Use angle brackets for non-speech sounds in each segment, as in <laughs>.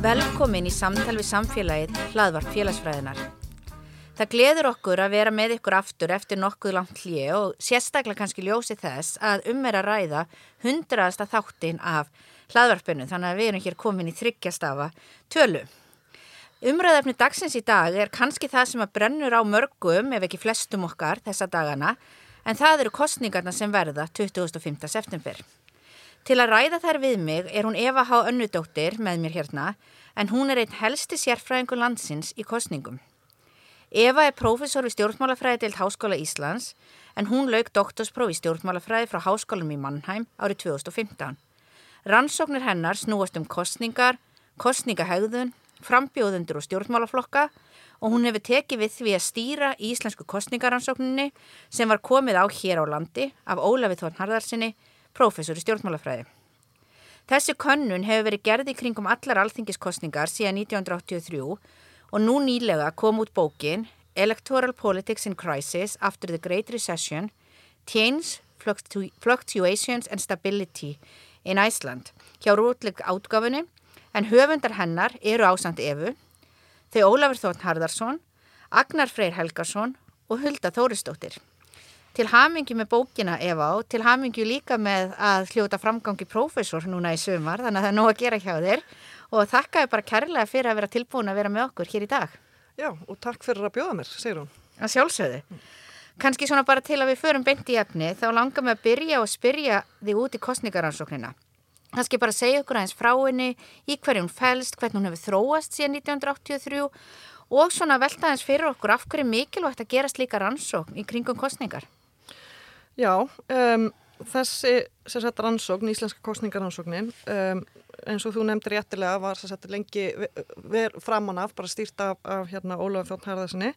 Velkomin í samtal við samfélagið hlaðvart félagsfræðinar. Það gleður okkur að vera með ykkur aftur eftir nokkuð langt hlið og sérstaklega kannski ljósi þess að um er að ræða hundraðasta þáttin af hlaðvarpinu þannig að við erum hér komin í þryggjastafa tölu. Umræðafni dagsins í dag er kannski það sem að brennur á mörgum ef ekki flestum okkar þessa dagana en það eru kostningarna sem verða 25. september. Til að ræða þær við mig er hún Eva H. Önnudóttir með mér hérna en hún er einn helsti sérfræðingur landsins í kostningum. Eva er prófessor í stjórnmálafræði til Háskóla Íslands en hún lauk doktorspróf í stjórnmálafræði frá Háskólum í Mannheim árið 2015. Rannsóknir hennar snúast um kostningar, kostningahægðun, frambjóðundur og stjórnmálaflokka og hún hefur tekið við því að stýra íslensku kostningarannsókninni sem var komið á hér á landi af Ólafi Þórn Harðarsinni prófessor í stjórnmálafræði. Þessi könnun hefur verið gerði kringum allar alþingiskostningar síðan 1983 og nú nýlega kom út bókin Electoral Politics in Crisis After the Great Recession Change, Fluctuations and Stability in Iceland hjá rótleg átgafinu en höfundar hennar eru ásand Efu, þau Ólafur Þórn Harðarsson, Agnar Freyr Helgarsson og Hulda Þóristóttir. Til hamingi með bókina Eva og til hamingi líka með að hljóta framgangi prófessor núna í sömar þannig að það er nóg að gera hjá þér og þakka ég bara kærlega fyrir að vera tilbúin að vera með okkur hér í dag. Já og takk fyrir að bjóða mér, segir hún. Að sjálfsögðu. Mm. Kanski svona bara til að við förum beint í efni þá langar við að byrja og spyrja þig út í kostningaransóknina. Kanski bara segja okkur aðeins frá henni, í hverjum fælst, hvernig hún hefur þróast síðan 1983 og svona velta aðeins fyrir okkur af hverju mikilvægt að gera slíka rannsókn í kringum kostningar. Já, um, þessi sagt, rannsókn, íslenska kostningarannsóknin, um, eins og þú nefndir réttilega var sagt, lengi framan af, bara stýrt af, af hérna, Ólaf Þjótt Harðarsinni,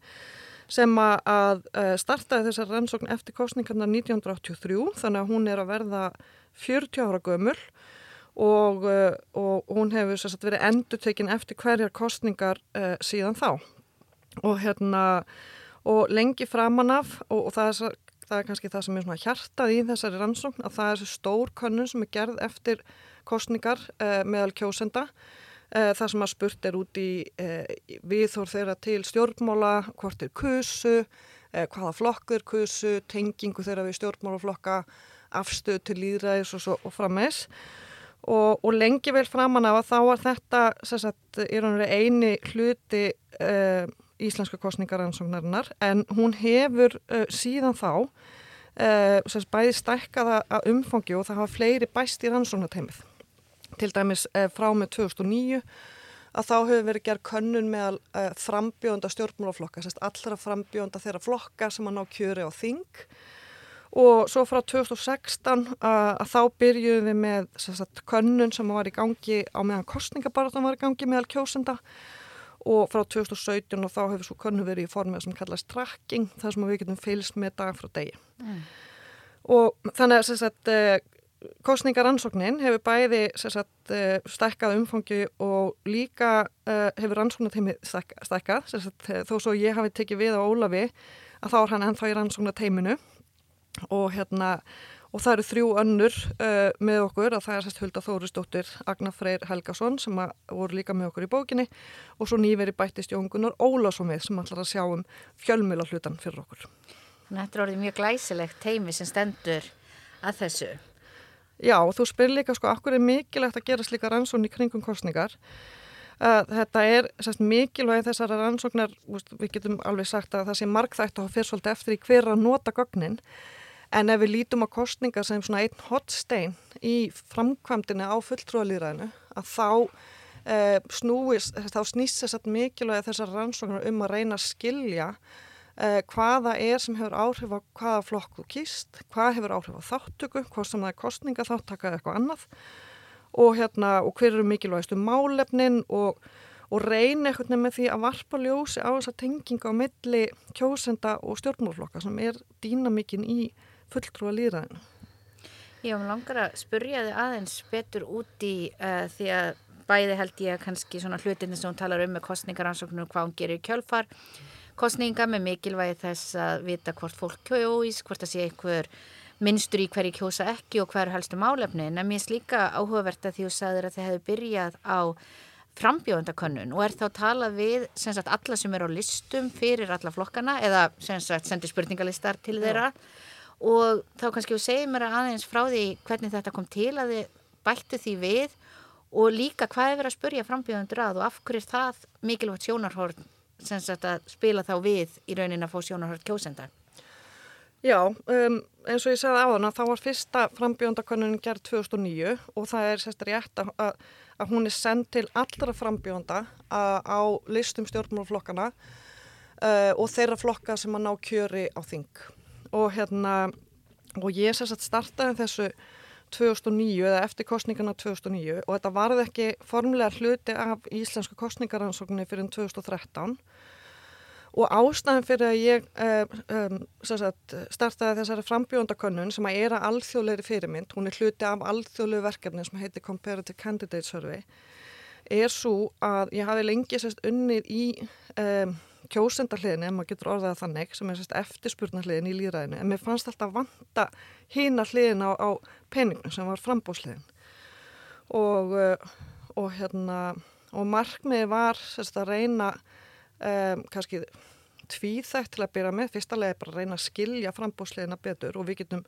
sem að uh, startaði þessar rannsókn eftir kostningarna 1983, þannig að hún er að verða 40 ára gömul og, uh, og hún hefur sagt, verið endutekinn eftir hverjar kostningar uh, síðan þá. Og hérna og lengi framan af og, og það er það er kannski það sem er svona hjartað í þessari rannsókn að það er þessi stór könnun sem er gerð eftir kostningar uh, meðal kjósenda. Uh, það sem að spurt er út í uh, viðþór þeirra til stjórnmála hvort er kusu hvaða flokkur kusu, tengingu þeirra við stjórnmálaflokka afstöð til líðræðis og, og frammeins og, og lengi vel framan af að þá var þetta sagt, eini hluti íslenska kostningaransóknarinnar en hún hefur uh, síðan þá uh, bæði stækkaða að umfangi og það hafa fleiri bæst í rannsóknarteimið. Til dæmis uh, frá með 2009 að þá hefur verið gerð könnun með frambjónda stjórnmálaflokka, allra frambjónda þeirra flokka sem að ná kjöri á þing og svo frá 2016 uh, að þá byrjuðum við með sagt, könnun sem var í gangi á meðan kostningabarðan var í gangi meðal kjósenda og frá 2017 og þá hefur svo konnu verið í formið sem kallast tracking þar sem við getum fylgst með dag frá degi. Mm. og þannig að sagt, eh, kostningaransóknin hefur bæði sagt, eh, stækkað umfangi og líka uh, hefur rannsóknateimi stækkað. Sagt, þó svo ég hafi tekið við á Ólafi að þá er hann ennþá í rannsóknateiminu og hérna og það eru þrjú önnur uh, með okkur að það er sérst Hulda Þóristóttir Agnar Freyr Helgason sem voru líka með okkur í bókinni og svo nýveri bættist Jóngunar Ólásson við sem ætlar að sjá um fjölmjöla hlutan fyrir okkur. Þannig að þetta er orðið mjög glæsilegt teimi sem stendur að þessu. Já, og þú spyr líka sko, akkur er mikilvægt að gera slíka rannsókn í kringum kostningar. Uh, þetta er sérst mikilvæg þessara rannsóknar, við getum alveg sagt að það sé markþægt að hafa fyrst svolítið eftir í hver að nota gögnin En ef við lítum á kostninga sem svona einn hotstein í framkvæmdina á fulltrúalýræðinu að þá, e, snúist, þá snýst þess að mikilvægi þessar rannsóknar um að reyna að skilja e, hvaða er sem hefur áhrif á hvaða flokk þú kýst, hvað hefur áhrif á þáttöku, hvað sem það er kostninga þáttaka eða eitthvað annað. Og, hérna, og hver eru mikilvægistu málefnin og og reyna veginn með því að varpa ljósi á þessa tenginga á milli kjósenda og stjórnmálflokka sem er dýnamikinn í fulltrúa líðræðinu. Já, mér langar að spurja þið aðeins betur út í uh, því að bæði held ég að kannski svona hlutinni sem hún talar um með kostningaransóknum hvað hún gerir í kjölfar kostninga með mikilvægi þess að vita hvort fólk kjóís, hvort að sé einhver minnstur í hverju kjósa ekki og hverju helstu málefni en mér er líka áhugavert að því þú sagðir að þið hefðu byrjað á frambjóðandakönnun og er þá talað við sem sagt alla sem eru á listum fyrir alla flokkana eða sem sagt sendir spurningalistar til þeirra Já. Og þá kannski þú segir mér aðeins frá því hvernig þetta kom til að þið bættu því við og líka hvað er verið að spurja frambjóðandur að og af hverju er það mikilvægt sjónarhórn sem sagt að spila þá við í raunin að fá sjónarhórn kjósendar Já, um, eins og ég segði á þann að þá var fyrsta frambjóðandakönnun gerð 2009 og það er sérstaklega rétt að, að að hún er sendt til allra frambjónda á listum stjórnmálflokkana uh, og þeirra flokka sem að ná kjöri á þing og hérna og ég sérst að startaði þessu 2009 eða eftir kostningarna 2009 og þetta varði ekki formlega hluti af íslenska kostningaransóknir fyrir 2013 Og ástæðan fyrir að ég um, um, sagt, startaði þessari frambjóndakönnun sem að er að alþjóðleiri fyrirmynd, hún er hluti af alþjóðlegu verkefni sem heitir Comparative Candidate Survey, er svo að ég hafi lengi sérst unnið í um, kjósendarliðinu, ef maður getur orðað þannig, sem er sérst eftirspurnarliðin í líðræðinu, en mér fannst alltaf vanta hína hliðin á, á peningum sem var frambósliðin. Og, uh, og, hérna, og markmiði var sérst að reyna um, kannski tvíþægt til að byrja með, fyrsta lega er bara að reyna að skilja frambóðslegina betur og við getum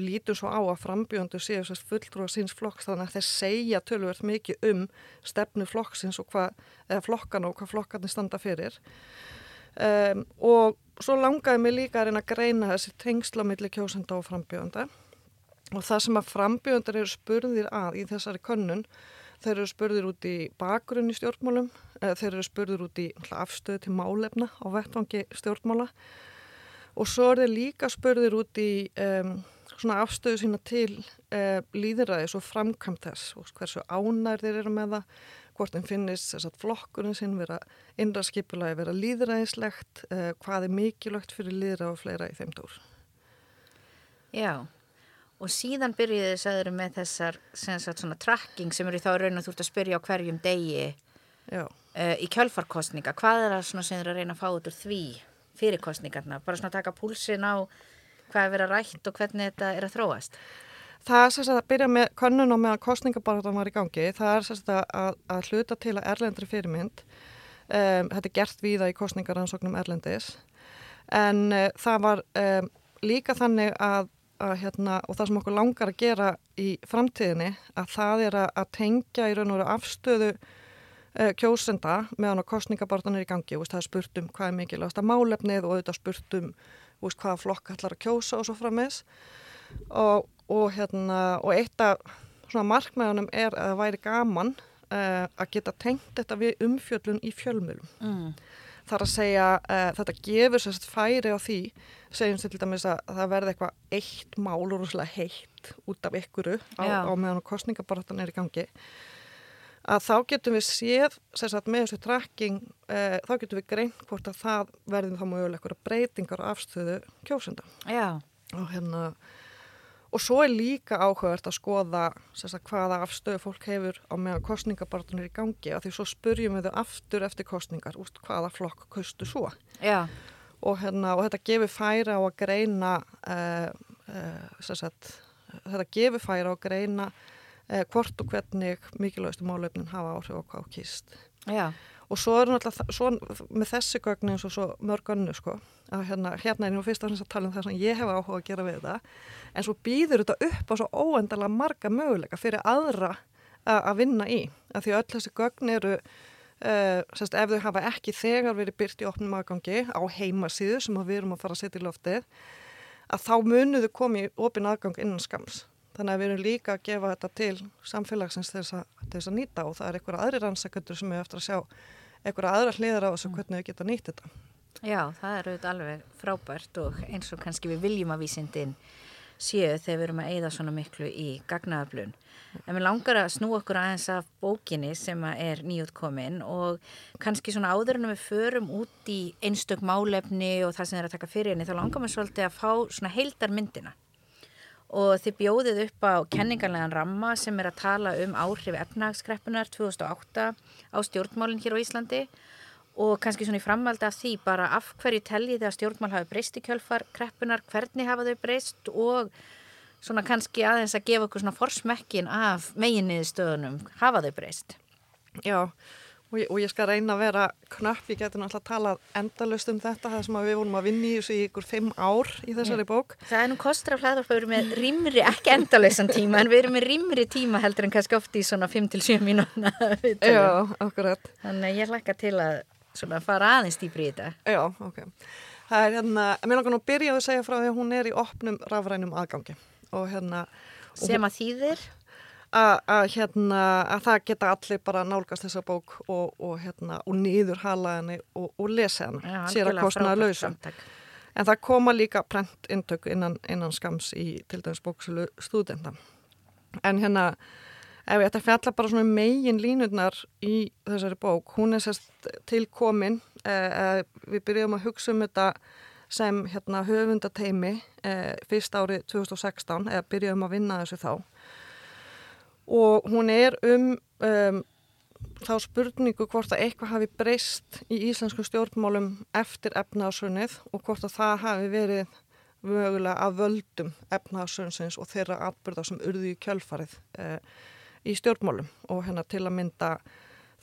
lítið svo á að frambjöndu séu þess fulltrúa síns flokks þannig að þeir segja tölverð mikið um stefnu flokksins og hvað, eða flokkana og hvað flokkarnir standa fyrir. Um, og svo langaði mig líka að reyna að greina þessi tengslamilli kjósenda og frambjönda og það sem að frambjöndur eru spurðir að í þessari könnun Þeir eru spurðir út í bakgrunni stjórnmálum, þeir eru spurðir út í afstöðu til málefna á vettvangi stjórnmála og svo er þeir líka spurðir út í um, afstöðu sína til um, líðræðis og framkvæmt þess, hversu ánær þeir eru með það, hvort þeim finnist þess að flokkurinn sinn vera innra skipulagi vera líðræðislegt, uh, hvað er mikilvægt fyrir líðræð og fleira í þeim dór. Já og síðan byrjuði þess aðra með þessar sagt, svona tracking sem eru þá raun og þú ert að spyrja á hverjum degi uh, í kjölfarkostninga hvað er það sem þið er að reyna að fá út úr því fyrir kostningarna, bara svona taka púlsin á hvað er verið að rætt og hvernig þetta er að þróast? Það er sérst að byrja með könnun og meðan kostningabarðan var í gangi. Það er sérst að, að hluta til að erlendri fyrirmynd. Um, þetta er gert víða í kostningaransóknum erlendis. En uh, það var um, líka þannig að að hérna, og það sem okkur langar að gera í framtíðinni að það er að, að tengja í raun og afstöðu uh, kjósenda meðan á kostningabartan er í gangi. Og það er spurt um hvað er mikilvægast að málefnið og auðvitað spurt um veist, hvaða flokk ætlar að kjósa og svo frammeins og, og, hérna, og eitt af markmeðunum er að það væri gaman uh, að geta tengt þetta við umfjöllun í fjölmjölum mm þar að segja uh, þetta gefur sérst færi á því segjum til dæmis að það verði eitthvað eitt mál og rúslega heitt út af ykkuru á, á meðan kostningabaratan er í gangi að þá getum við séð sagt, með þessu trekking uh, þá getum við greint hvort að það verði þá mjög eitthvað breytingar og afstöðu kjósenda Já. og hérna Og svo er líka áhugavert að skoða sagt, hvaða afstöðu fólk hefur á meðan kostningabartunir í gangi og því svo spurjum við þau aftur eftir kostningar úst, hvaða flokk kaustu svo. Og, hérna, og þetta gefur færa á að greina uh, uh, sagt, þetta gefur færa á að greina hvort og hvernig mikilvægastu málöfnin hafa áhrif á hvað kýst. Já og svo er náttúrulega svo, með þessi gögn eins og svo mörg önnu sko að hérna, hérna er nú fyrst af þess að tala um það sem ég hef áhuga að gera við það en svo býður þetta upp á svo óendala marga möguleika fyrir aðra að vinna í að því öll þessi gögn eru uh, sérst, ef þau hafa ekki þegar verið byrt í opnum aðgangi á heimasíðu sem við erum að fara að setja í loftið að þá munuðu komið í opin aðgang innan skams Þannig að við erum líka að gefa þetta til samfélagsins til þess að, nýta og það er einhverja aðri rannsakendur sem er eftir að sjá einhverja aðra hliðar á þessu mm. hvernig við geta nýtt þetta. Já, það er auðvitað alveg frábært og eins og kannski við viljum að vísindin séu þegar við erum að eigða svona miklu í gagnaðaflun. En við langar að snú okkur aðeins af bókinni sem er nýjútkomin og kannski svona áður en við förum út í einstök málefni og það sem er að taka fyrir henni, þá langar við svolítið að fá svona heildar myndina og þið bjóðið upp á kenningarlegan ramma sem er að tala um áhrif efnagskreppunar 2008 á stjórnmálinn hér á Íslandi. Og kannski svona í framvaldi af því bara af hverju teljið að stjórnmál hafi breyst í kjölfar kreppunar, hvernig hafa þau breyst? Og svona kannski aðeins að gefa okkur svona forsmekkin af meginniði stöðunum, hafa þau breyst? Já, og ég, og ég skal reyna að vera knöpp, ég geti náttúrulega talað endalust um þetta, það sem við vorum að vinni í þessu í ykkur fimm ár í þessari yeah. bók. Það er nú kostur af hlæðarpa, við erum með rýmri, ekki endalusan tíma, en við erum með rýmri tíma heldur en kannski oft í svona 5-7 mínúna. Já, akkurat. Þannig ég hlakka til að svona fara aðeins dýbri í þetta. Já, ok. Það er hérna, mér langar nú að byrja að segja frá því að hún er í opnum rafrænum aðgangi og hérna... Sem að þýðir? Að hérna, að það geta allir bara nálgast þessa bók og, og hérna, og nýður halaðinni og, og lesa henni, sér að kostnaða lausum. En það koma líka prent intöku innan, innan skams í til dæmis bóksölu stúdenda. En hérna, ef ég ætti að fjalla bara svona um megin línurnar í þessari bók, hún er sérst tilkomin, eh, eh, við byrjum að hugsa um þetta sem hérna höfundateimi eh, fyrst árið 2016, eða byrjum að vinna þessu þá og hún er um, um þá spurningu hvort að eitthvað hafi breyst í íslensku stjórnmálum eftir efnaðsunnið og hvort að það hafi verið mögulega að völdum efnaðsunnsins og þeirra atbyrða sem urði í kjölfarið eh, í stjórnmálum og hérna til að mynda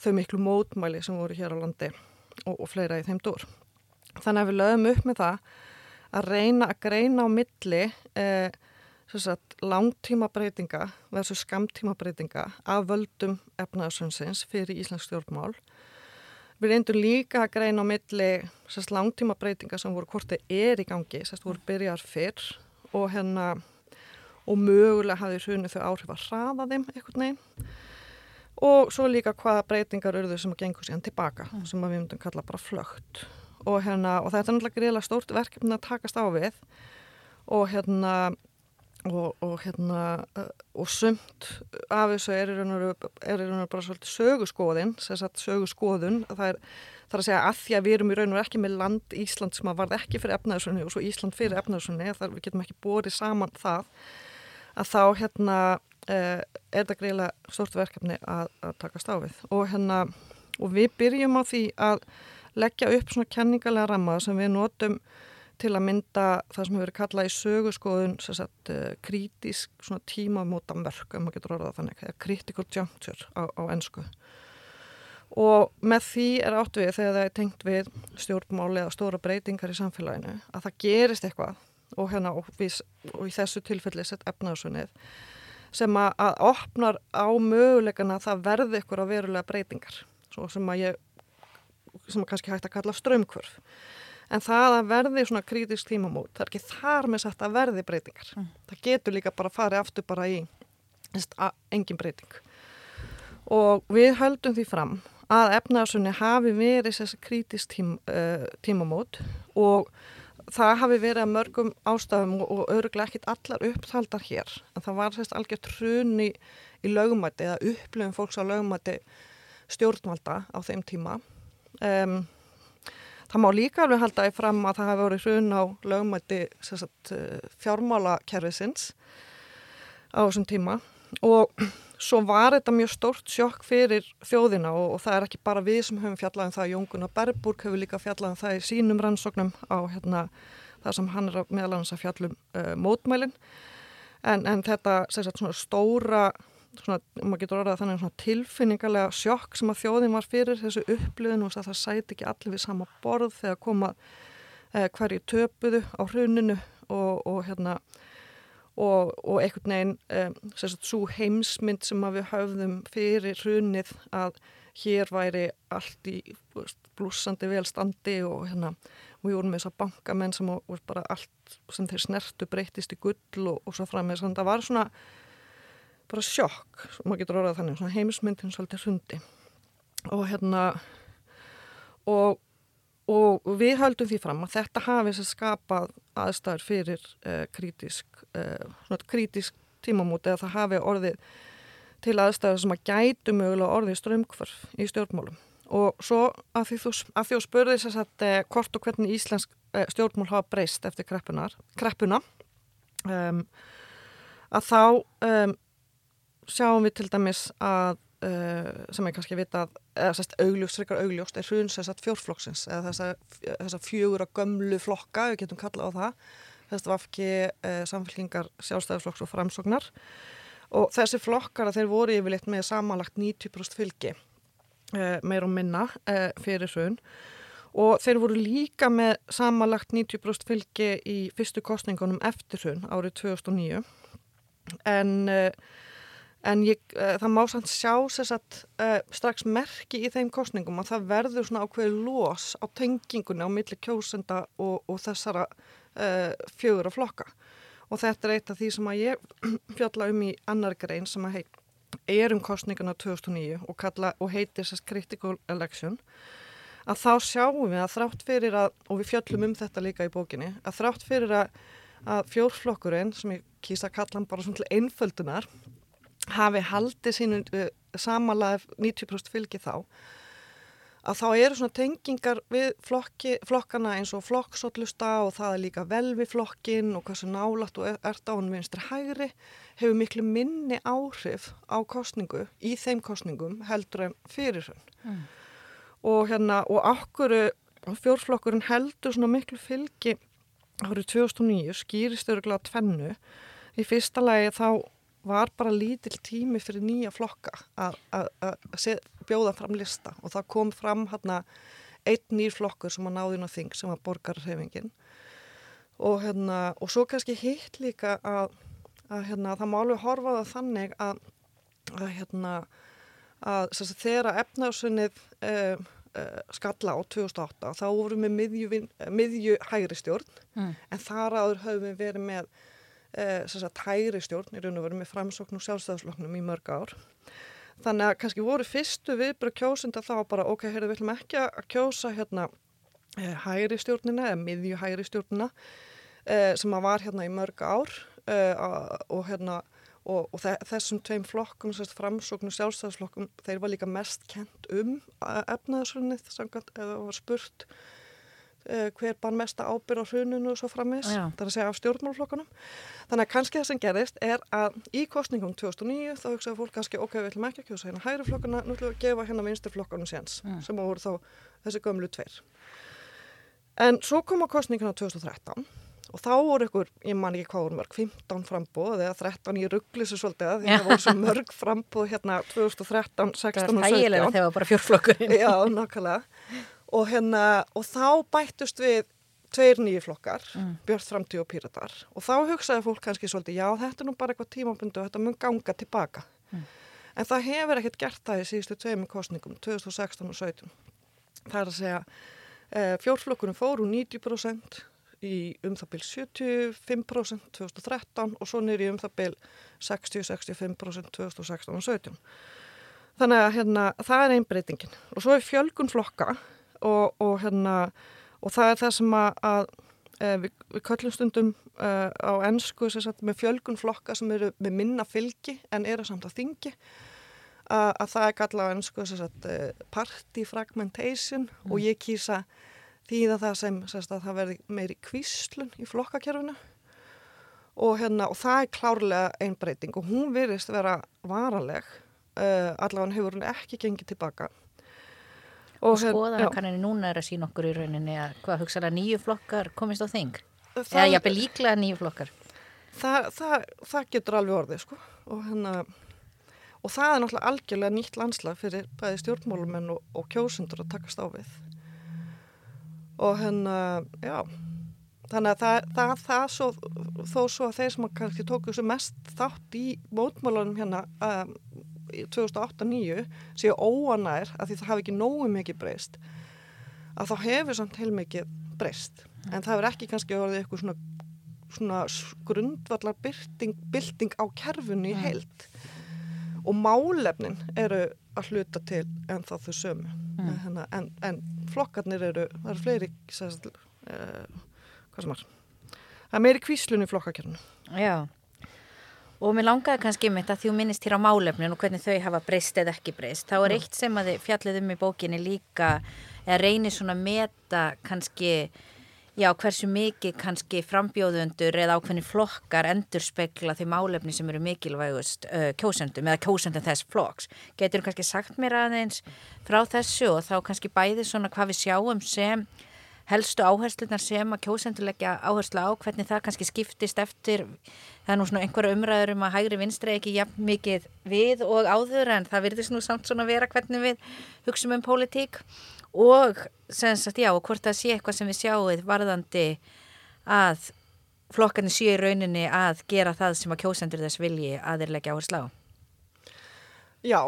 þau miklu mótmæli sem voru hér á landi og, og fleira í þeim dór. Þannig að við lögum upp með það að reyna að greina á milli eh, sagt, langtíma breytinga versus skamtíma breytinga af völdum efnaðsönnsins fyrir Íslands stjórnmál. Við reyndum líka að greina á milli sagt, langtíma breytinga sem voru hvort þeir er í gangi, að voru byrjar fyrr og hérna og mögulega hafði hrunni þau áhrif að hraða þeim eitthvað neginn og svo líka hvaða breytingar eru þau sem að gengur síðan tilbaka mm. sem við myndum kalla bara flögt og, hérna, og þetta er náttúrulega greiðilega stórt verkefni að takast á við og hérna og, og hérna uh, og sumt af þessu er í raun og raun bara svolítið sögurskoðin sögurskoðun það er, það er að segja að því að við erum í raun og ekki með land Ísland sem að varð ekki fyrir efnaðursunni og svo Ísland fyrir efnaðursunni þar við getum ekki borið saman það að þá hérna uh, er þetta greiðilega stort verkefni að, að taka stáfið og hérna og við byrjum á því að leggja upp svona kenningalega ramma sem við notum til að mynda það sem hefur verið kallað í sögurskoðun sagt, kritisk tímamóta mörg, orðað þannig, critical juncture á, á ennsku. Og með því er átt við þegar það er tengt við stjórnmáli eða stóra breytingar í samfélaginu að það gerist eitthvað og, hérna, og, við, og í þessu tilfelli sett efnaðsunnið sem að, að opnar á möguleikana að það verði ykkur á verulega breytingar sem að ég sem að kannski hægt að kalla strömmkvörf en það að verði svona kritisk tímamót, það er ekki þar með satt að verði breytingar. Mm. Það getur líka bara að fara aftur bara í engin breyting. Og við höldum því fram að efnaðarsunni hafi verið þessi kritisk tím, uh, tímamót og það hafi verið að mörgum ástafum og, öruglega ekkit allar upptaldar hér. En það var sérst algjört hruni í lögumæti eða upplöfum fólks á lögumæti stjórnvalda á þeim tíma. Um, Það má líka alveg halda í fram að það hefur verið hrun á lögmætti eh, fjármálakerfisins á þessum tíma. Og svo var þetta mjög stórt sjokk fyrir þjóðina og, og það er ekki bara við sem höfum fjallað um það, Jóngun og Berburg hefur líka fjallað um það í sínum rannsóknum á hérna, það sem hann er meðal hans að fjallum uh, mótmælin. En, en þetta sagt, stóra svona, maður getur orðað þannig svona tilfinningarlega sjokk sem að þjóðin var fyrir þessu upplifin og það sæti ekki allir við sama borð þegar koma eh, hverju töpuðu á hruninu og, og hérna og, og einhvern veginn eh, svo heimsmynd sem við höfðum fyrir hrunið að hér væri allt í blúsandi velstandi og hérna og við vorum með þessar bankamenn sem var bara allt sem þeir snertu breytist í gull og, og svo fram með þess að það var svona bara sjokk, maður getur orðað þannig svona heimismyndin svolítið hundi og hérna og og við höldum því fram að þetta hafi að skapað aðstæður fyrir uh, krítisk, uh, krítisk tímamóti að það hafi orðið til aðstæður sem að gætu mögulega orðið strömmkvarf í stjórnmálum. Og svo að því þú, að því þú spurði þess að uh, hvort og hvernig íslensk stjórnmál hafa breyst eftir kreppuna um, að þá um, sjáum við til dæmis að uh, sem ég kannski vita að augljóst, frekar augljóst er hrun sérst fjórflokksins eða þessa, þessa fjögur að gömlu flokka, við getum kallað á það. Þess að vafki uh, samfélkingar sjálfstæðisflokks og framsóknar. Og þessi flokkar að þeir voru yfirleitt með samanlagt 90% fylgi uh, meir og minna uh, fyrir hrun. Og þeir voru líka með samanlagt 90% fylgi í fyrstu kostningunum eftir hrun árið 2009 en uh, En ég, uh, það má sann sjá sagt, uh, strax merki í þeim kostningum að það verður svona ákveði los á tengingunni á milli kjósenda og, og þessara uh, fjögur að flokka. Og þetta er eitt af því sem að ég <clears throat> fjalla um í annar grein sem að heit, er um kostninguna 2009 og, kalla, og heitir þess critical election að þá sjáum við að þrátt fyrir að, og við fjöllum um þetta líka í bókinni, að þrátt fyrir að, að fjórflokkurinn sem ég kýsa að kalla hann bara svona til einföldunar hafi haldið sínu uh, samanlega 90% fylgi þá að þá eru svona tengingar við flokki, flokkana eins og flokksotlusta og það er líka vel við flokkin og hversu nálat og ert á hann vinstri hægri hefur miklu minni áhrif á kostningu í þeim kostningum heldur en fyrir hann mm. og hérna og ákkuru fjórflokkurinn heldur svona miklu fylgi árið 2009 skýrist öruglega tvennu í fyrsta lagi þá var bara lítill tími fyrir nýja flokka að bjóða fram lista. Og það kom fram hérna einn nýr flokkur sem að náði inn á þing sem var borgarhefingin og hérna og svo kannski hitt líka að, að hérna það má alveg horfa það þannig að, að hérna að sagt, þegar efnarsunnið eh, eh, skalla á 2008 þá vorum við miðju, miðju hægri stjórn. Mm. en þar áður höfum við verið með eh, hægri stjórn í raun og veru með framsókn og sjálfstæðsloknum í mörg ár. Þannig að kannski voru fyrstu viðbröð kjósenda þá bara ok, heyrðu, við ætlum ekki að kjósa hérna eh, hægri stjórnina eða miðju hægri stjórnina eh, sem að var hérna í mörg ár eh, og hérna og, og þessum tveim flokkum, framsókn og sjálfstæðslokkum, þeir var líka mest kent um efnaðsrunnið eða var spurt hver bann mesta ábyrð á hruninu og svo framins, þannig að segja af stjórnmálflokkunum. Þannig að kannski það sem gerist er að í kostningum 2009 þá hugsaði fólk kannski ok, við ætlum ekki að kjósa hérna hægri flokkuna, nú ætlum við að gefa hérna vinsturflokkunum séns, mm. sem voru þá þessi gömlu tveir. En svo kom á kostninguna 2013 og þá voru ykkur, ég man ekki hvað voru mörg, 15 frambóð eða 13 í rugglissu svolítið, því það voru svo mörg frambóð hérna 2013, 16 og 17. Það var þægilega þegar það var bara fjórflokkurinn. Já, og, hérna, og þá bættust við tveir nýju flokkar, mm. Björn Framtíð og Píratar. Og þá hugsaði fólk kannski svolítið já þetta er nú bara eitthvað tímabundu og þetta mun ganga tilbaka mm. en það hefur ekkert gert það í síðustu tveimur kostningum 2016 og 2017 það er að segja eh, fjórflokkunum fóru 90% í um það byrj 75% 2013 og svo nýri um það byrj 60-65% 2016 og 2017 þannig að hérna, það er einbreytingin og svo er fjölgun flokka og, og, hérna, og það er það sem að, að e, við, við köllum stundum e, á ennsku með fjölgun flokka sem eru með minna fylgi en eru samt að þingi að, að það er kallað á ennsku sagt, e, party fragmentation mm. og ég kýsa þýða það sem sagt, það verði meiri kvíslun í flokkakerfinu og, hérna, og það er klárlega einn breyting og hún virðist vera varaleg uh, allavega hefur hún ekki gengið tilbaka og skoðanakanninni núna er að sína okkur í rauninni að hvað hugsaðlega nýju flokkar komist á þing? Það, eða jápil líklega nýju flokkar. Það, það, það getur alveg orðið sko. Og, hérna, og það er náttúrulega algjörlega nýtt landslag fyrir bæði stjórnmálumenn og, og kjósundur að takast á við. Og hérna já. Þannig að það, það, það svo, þó svo að þeir sem kannski tóku þessu mest þátt í mótmálunum hérna um, 2008-2009 séu óanær að því það hafi ekki nógu mikið breyst að þá hefur samt heilmikið breyst. En það hefur ekki kannski orðið eitthvað svona, svona grundvallar bylting, bylting á kerfunni heilt og málefnin eru að hluta til en þá þau sömu. Mm. Hérna, en, en flokkarnir eru það eru fleiri sæst, uh, hvað sem er. Það er meiri kvíslun í flokkakjörnu Já og mér langaði kannski mitt að þú minnist hér á málefnin og hvernig þau hafa breyst eða ekki breyst þá er eitt sem að þið fjallið um í bókinni líka eða reynir svona að meta kannski já, hversu mikið kannski frambjóðundur eða ákveðni flokkar endur spekla því málefni sem eru mikilvægust uh, kjósendum eða kjósendum þess flokks. Getur þú kannski sagt mér aðeins frá þessu og þá kannski bæði svona hvað við sjáum sem helstu áherslunar sem að kjósendulegja áherslu á, hvernig það kannski skiptist eftir, það er nú svona einhverja umræður um að hægri vinstri ekki jafn mikið við og áður en það virðist nú samt svona vera hvernig við hugsaum um pólitík. Og sem sagt já og hvort það sé eitthvað sem við sjáum varðandi að flokkarnir séu í rauninni að gera það sem að kjósendur þess vilji að þeir leggja áherslu á. Já,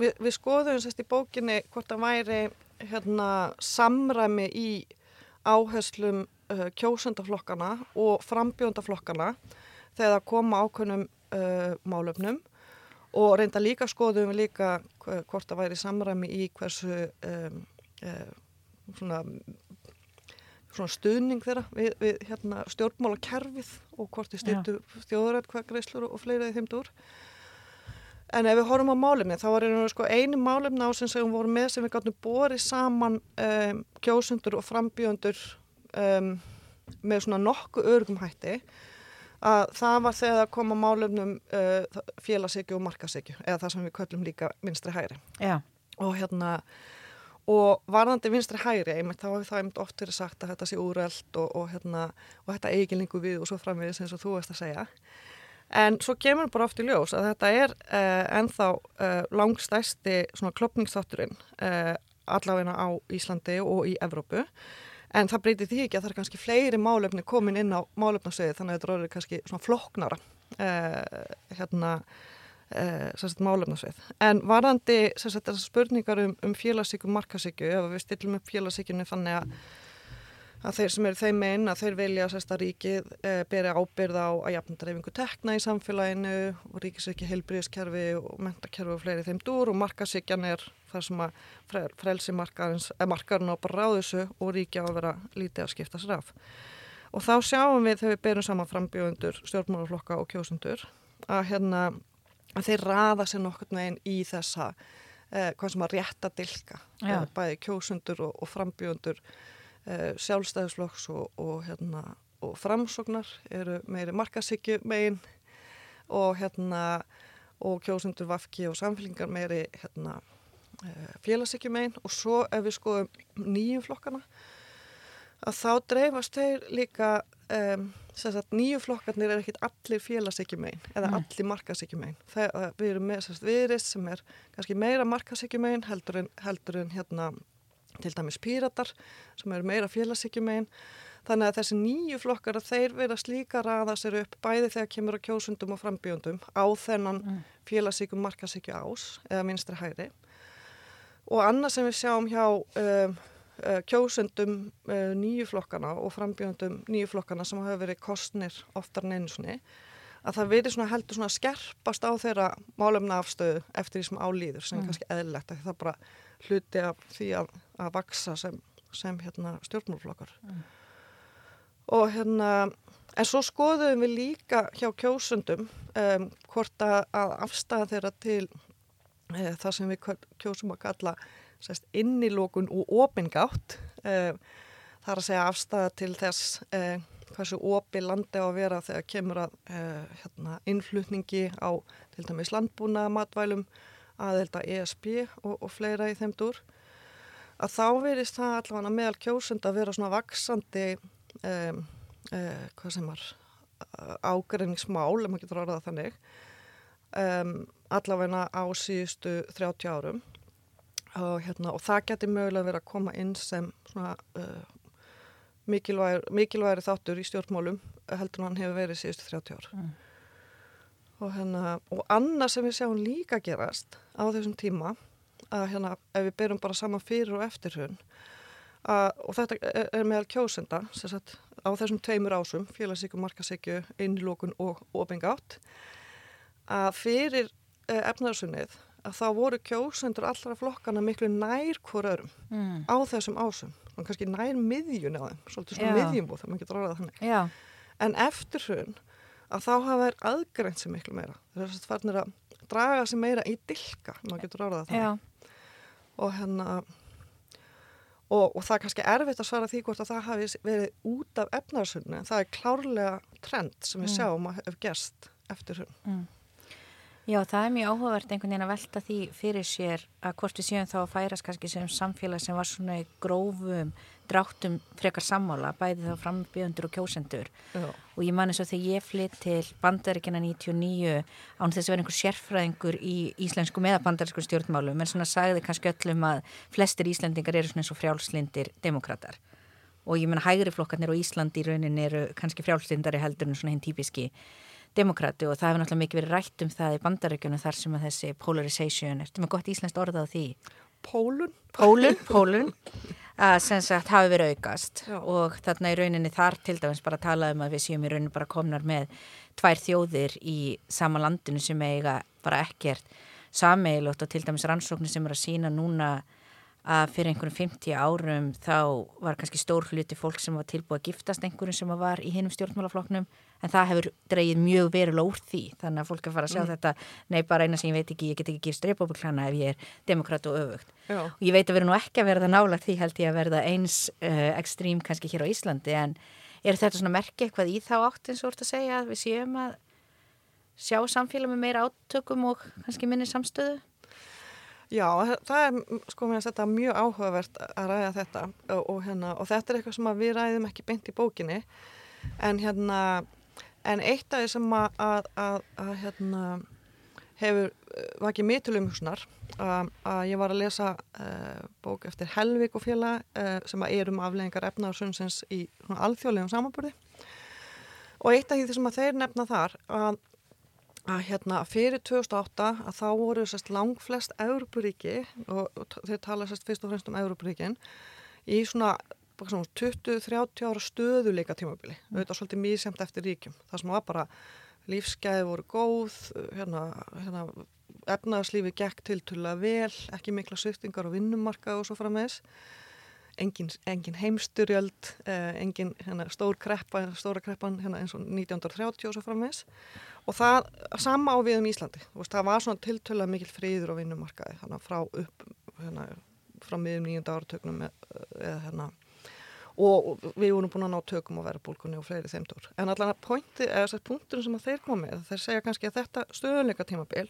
við, við skoðum sérst í bókinni hvort það væri hérna, samræmi í áherslum uh, kjósendaflokkana og frambjóndaflokkana þegar það koma ákveðnum uh, málöfnum og reynda líka skoðum við líka hvort það væri samræmi í hversu um, eh, svona, svona stuðning þeirra við, við hérna, stjórnmálakerfið og hvort þið styrtu þjóðrætt hvað greislur og fleiraði þeim dúr. En ef við horfum á málefni, þá var sko eini málefni á sem við vorum með sem við gáttum borið saman um, kjósundur og frambjöndur um, með svona nokkuð örgum hætti að það var þegar það kom á málefnum uh, félagsegju og markasegju eða það sem við köllum líka vinstri hægri. Já. Og hérna og varðandi vinstri hæri einmitt þá hefur það einmitt oft verið sagt að þetta sé úreld og, og, hérna, og þetta eiginlingu við og svo framvegis eins og þú veist að segja en svo kemur bara oft í ljós að þetta er uh, ennþá uh, langstæsti svona klopningsþátturinn uh, allavegna á Íslandi og í Evrópu en það breytir því ekki að það er kannski fleiri málefni komin inn á málefnasöði þannig að þetta er kannski svona floknara hérna málefnarsveið. En varandi þessar spurningar um, um félagsíku markasíku, ef við stillum upp félagsíkunni þannig að, að þeir sem eru þeim einn að þeir vilja að ríkið uh, beri ábyrð á að jafna dreifingu tekna í samfélaginu og ríkisveiki heilbríðiskerfi og mentakerfi og fleiri þeim dúr og markasíkjan er það sem að frelsi markarinn á bara ráðusu og ríkja á að vera lítið að skipta sér af. Og þá sjáum við þegar við berum saman frambjóðundur, stjórnmálaflokka og kjósundur að hérna að þeir raða sér nokkur neginn í þessa eh, hvað sem að rétta dilka eh, bæði kjósundur og, og frambjöndur eh, sjálfstæðisflokks og, og, hérna, og framsognar eru meiri markasíkju megin og hérna og kjósundur vafki og samfélingar meiri hérna, eh, félagsíkju megin og svo ef við skoðum nýjum flokkana að þá dreifast þeir líka um, nýju flokkarnir er ekkit allir félagsækjumein eða Nei. allir markasækjumein við erum með viðrist sem er kannski meira markasækjumein heldur en, heldur en hérna til dæmis píratar sem eru meira félagsækjumein þannig að þessi nýju flokkar að þeir vera slíka raða sér upp bæði þegar kemur á kjósundum og frambjöndum á þennan mm. félagsækjum markasækju ás eða minstri hæri og annað sem við sjáum hjá um, Eh, kjósendum eh, nýjuflokkana og frambjöndum nýjuflokkana sem hafa verið kostnir oftar en einu svoni að það verið svona heldur svona skerpast á þeirra málumna afstöðu eftir því sem álýður sem mm. er kannski eðlilegt að það bara hluti af því að, að vaksa sem, sem hérna, stjórnmálflokkar mm. og hérna en svo skoðum við líka hjá kjósendum um, hvort að, að afstæða þeirra til e, það sem við kjósum að kalla sérst, innilókun og opingátt uh, það er að segja afstæða til þess uh, hversu opi landi á að vera þegar kemur að hérna, innflutningi á til dæmis landbúna matvælum aðelda ESB og, og fleira í þeim dúr að þá verist það allavega meðal kjósund að vera svona vaksandi um, hvað sem var ágreiningsmál, ef maður getur orðað þannig um, allavega á síðustu 30 árum og, hérna, og það getur mögulega verið að koma inn sem svona uh, mikilvægir, mikilvægir þáttur í stjórnmálum heldur hann hefur verið síðustu 30 ár mm. Og hérna og annað sem við sjáum líka gerast á þessum tíma að hérna ef við byrjum bara saman fyrir og eftir hún og þetta er, meðal kjósenda sagt, á þessum tveimur ásum félagsíku, markasíku, innlókun og ofingátt að fyrir uh, efnaðarsunnið að þá voru kjósendur allra flokkana miklu nær hver örum mm. á þessum ásum, og kannski nær miðjun á þeim, svolítið svona Já. miðjumbúð það maður getur orðað þannig. Já, En eftir hrun að þá hafa þær aðgreint sér miklu meira. Það er þess að farnir að draga sér meira í dilka, maður getur orðað já, Og hérna, og, og það er kannski erfitt að svara því hvort að það hafi verið út af efnarsunni. Það er klárlega trend sem við Mm. sjáum að hef gerst eftir hrun. mm. Já, það er mjög áhugavert einhvern veginn að velta því fyrir sér að hvort við séum þá að færast kannski sem samfélag sem var svona í grófum dráttum frekar sammála, bæði þá frambjöðundur og kjósendur Já. og ég man eins og þegar ég flytt til bandaríkina 99 án þess að vera einhver sérfræðingur í íslensku meða bandarísku stjórnmálum en svona sagði kannski öllum að flestir íslendingar eru svona eins og frjálslindir demokrater og ég menna hægri flokkarnir og Ísland í raunin eru kannski frjálslindari heldur en svona hinn típiski demokrati og það hefur náttúrulega mikið verið rætt um það í bandaríkjunum þar sem að þessi polarization, ertu með gott íslenskt orða á því? Pólun. Pólun, <laughs> pólun að sem sagt hafi verið aukast Já. og þarna í rauninni þar til dæmis bara tala um að við séum í rauninni bara komnar með tvær þjóðir í sama landinu sem eiga bara ekkert sameilótt og til dæmis rannsóknir sem eru að sína núna að fyrir einhverjum 50 árum þá var kannski stór hluti fólk sem var tilbúið að giftast einhverjum sem var í hinum stjórnmálaflokknum en það hefur dreigið mjög verulega úr því. Þannig að fólk er fara að sjá þetta nei bara eina sem ég veit ekki, ég get ekki gifst republikana ef ég er demokrat og öfugt. Já. og ég veit að vera nú ekki að verða nála því held ég að verða eins uh, ekstrím kannski hér á Íslandi. En er þetta svona merki eitthvað í þá átt eins og úr að segja að við séum að sjá samfélag með meira átökum og kannski minni samstöðu? Já, það er, sko mér að þetta er mjög áhugavert að ræða þetta. Og, og, hérna, og þetta er eitthvað sem að við ræðum ekki beint í bókinni. En hérna, en eitt af því sem að, að, að, að hérna, hefur eh, vakið mig til umhugsunar að, ég var að lesa uh, bók eftir Helvik og félag uh, sem að er um afleggingar efna og sunnsins í alþjóðlegum samanbúrði og eitt af því sem að þeir nefna þar að að hérna fyrir 2008 að þá voru sérst langflest Európuríki og, og þeir tala sérst fyrst og fremst um Európuríkin í svona 20-30 ára stöðuleika tímabili. Mm. auðvitað svolítið mísjönd eftir ríkjum. Það sem var bara lífsgæði voru góð hérna, hérna efnaðarslífi gekk tiltölulega vel ekki mikla sviftingar og vinnumarka og svo frammeðis engin, engin heimsturjöld eh, engin hérna, stór kreppa stóra kreppan hérna, eins og 1930 og svo frammeðis og það sama á við um Íslandi. Veist, það var svona tiltölulega mikil friður á vinnumarkaði frá upp hérna, frá miðum nýjunda áratögnum eða hérna og og við vorum búin að ná tökum á verðbólkunni og fleiri þeimdur. En allan að pointi, eða þess að punkturinn sem að þeir komið, þeir segja kannski að þetta stöðuleika tímabil,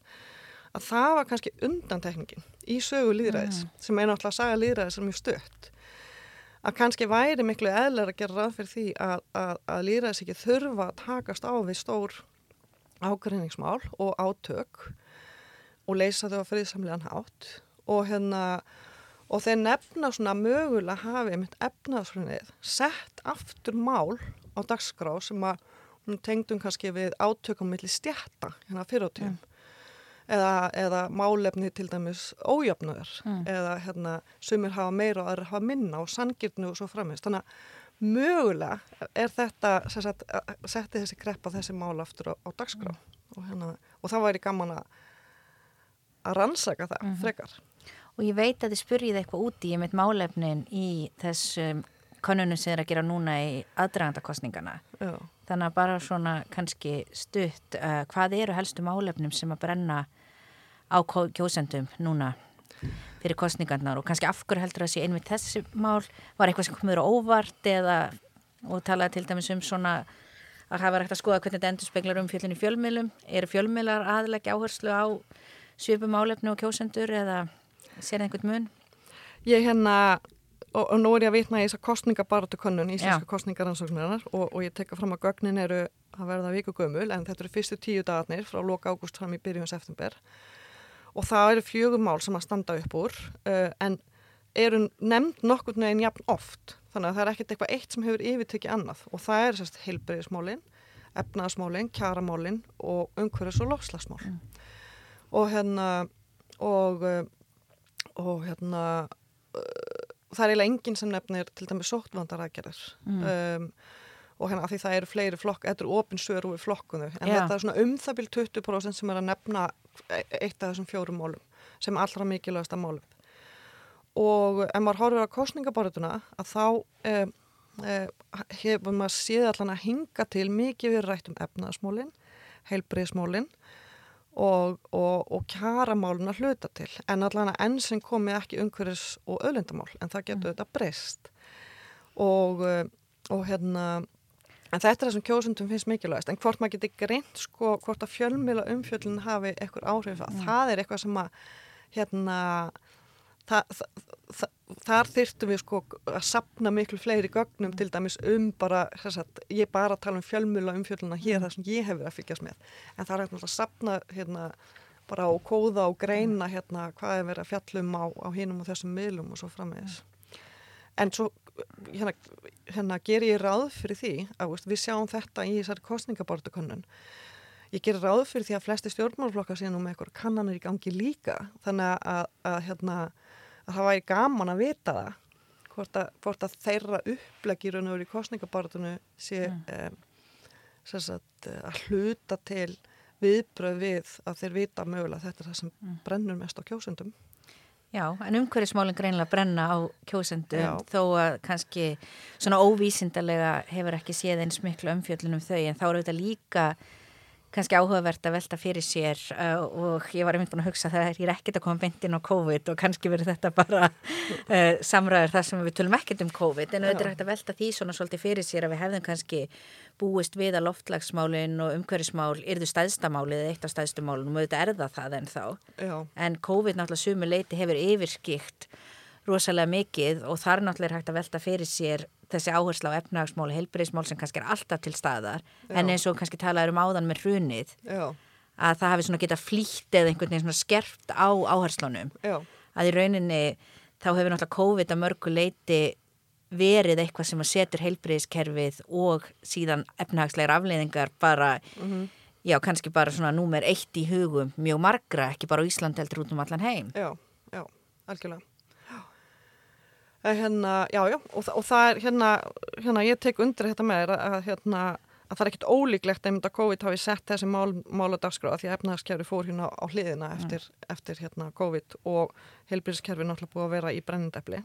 að það var kannski undantekningin í sögu líðræðis, sem er náttúrulega að saga líðræðis sem mjög stött. Að kannski væri miklu eðlar að gera ráð fyrir því að, að, að líðræðis ekki þurfa að takast á við stór ágreiningsmál og átök og leysa þau á friðsamlegan hátt og hérna og þeir nefna svona mögulega hafi einmitt efnaðsfrunið sett aftur mál á dagskrá sem að hún tengdum kannski við átökum milli stjætta hérna fyrir á tíum eða, eða málefni til dæmis ójöfnöður Mm. eða hérna sumir hafa meira og aðrir hafa minna og sangirnu og svo framist þannig að mögulega er þetta sagt, setti þessi kreppa þessi mál aftur á, á dagskrá. Og, hérna, og það væri gaman að að rannsaka það frekar Og ég veit að þið spurjið eitthvað úti í mitt málefnin í þessum konunum sem er að gera núna í aðdragandakostningana. Þannig að bara svona kannski stutt, uh, hvað eru helstu málefnum sem að brenna á kjósendum núna fyrir kostningarnar og kannski af hverju heldur að sé einmitt þessi mál var eitthvað sem komur óvart eða og talaði til dæmis um svona að hafa rægt að skoða hvernig þetta endur speklar um fjöldin í fjölmiðlum. Eru fjölmiðlar aðleggi áherslu á svipum málefni og kjósendur eða sér einhvern mun? Ég hérna, og, og nú er ég að vitna í þess að kostningabaratu könnun, íslenska Já. kostningaransóknarinnar og, og ég tekka fram að gögnin eru að verða viku gömul en þetta eru fyrstu tíu dagarnir frá loka ágúst fram í byrjun september. Og það eru fjögur mál sem að standa upp úr uh, en eru nefnd nokkurn veginn jafn oft. Þannig að það er ekkert eitthvað eitt sem hefur yfirtekið annað. Og það er sérst heilbreyðismálin, efnaðasmálin, kjaramálin og umhverfis og lofslagsmál og hérna og uh, og hérna uh, það er eiginlega enginn sem nefnir til dæmis sóttvandarækjarar um, og hérna af því það eru fleiri flokk, þetta eru opinsögur úr flokkunu, en Já. þetta er svona um það byrj 20% sem er að nefna eitt af þessum fjórum málum, sem allra mikilvægasta málum. Og ef maður horfir á kostningaborðuna að þá eh, eh, hefur maður séð allan að hinga til mikið við rætt um efnaðasmólin, heilbriðsmólin og, og, og kjaramálun að hluta til. En allan að enn sem komið ekki umhverfis og öðlendamál, en það getur þetta breyst. Og, eh, og hérna, en þetta er það sem kjósundum finnst mikilvægast. En hvort maður getur greint sko, hvort að fjölmila umfjöllun hafi eitthvað áhrif að það er eitthvað sem að hérna Þa, það, það, þar þyrftum við sko að sapna miklu fleiri gögnum til dæmis um bara, sagt, ég bara tala um fjölmjöla umfjölduna hér þar sem ég hefur að fylgjast með. En það er eitthvað að sapna hérna bara og kóða og greina hérna hvað er verið að fjallum á, á hinum og þessum miðlum og svo framvegis. En svo hérna, hérna ger ég ráð fyrir því að veist, við sjáum þetta í þessari kostningabortukönnun ég ger ráð fyrir því að flesti stjórnmálflokkar sé nú með eitthvað kannanir í gangi líka. Þannig að, að hérna að það væri gaman að vita það hvort að, hvort að þeirra upplegir og í kostningabartunu sé um, sagt, að hluta til viðbröð við að þeir vita mögulega þetta er það sem mm. brennur mest á kjósendum Já, en umhverfismálinn greinlega brenna á kjósendum Já. þó að kannski svona óvísindarlega hefur ekki séð eins miklu umfjöllunum þau en þá eru þetta líka kannski áhugavert að velta fyrir sér uh, og ég var einmitt búin að hugsa það er ekkert að koma beint inn á COVID og kannski verður þetta bara <laughs> uh, samræður þar sem við tölum ekkert um COVID. En auðvitað er hægt að velta því svona svolítið fyrir sér að við hefðum kannski búist við að loftlagsmálin og umhverfismál yrðu stæðstamálið eða eitt af stæðstamálunum og auðvitað er það það en þá Já. en COVID náttúrulega sumu leiti hefur yfirskikt rosalega mikið og þar náttúrulega er hægt að velta fyrir sér þessi áhersla á efnahagsmál og heilbreyðsmál sem kannski er alltaf til staðar Já. en eins og kannski talaður um áðan með hrunið Já, að það hafi svona geta flýtt eða einhvern veginn svona skerft á áherslunum. Já, að í rauninni þá hefur náttúrulega COVID að mörgu leiti verið eitthvað sem að setur heilbreyðskerfið og síðan efnahagslegar afleiðingar bara já, kannski bara svona númer eitt í hugum mjög margra, ekki bara Ísland heldur út um allan heim. Já, já, algjörlega Hérna, já, já, og, og það er hérna, hérna, ég tek undir þetta með þér að, hérna, að það er ekkit ólíklegt einmitt að COVID hafi sett þessi mál, mál að dagskráða því að efnaðaskjæri fór hérna á hliðina eftir, eftir hérna COVID og heilbyrðiskerfi náttúrulega búið að vera í brennendefli.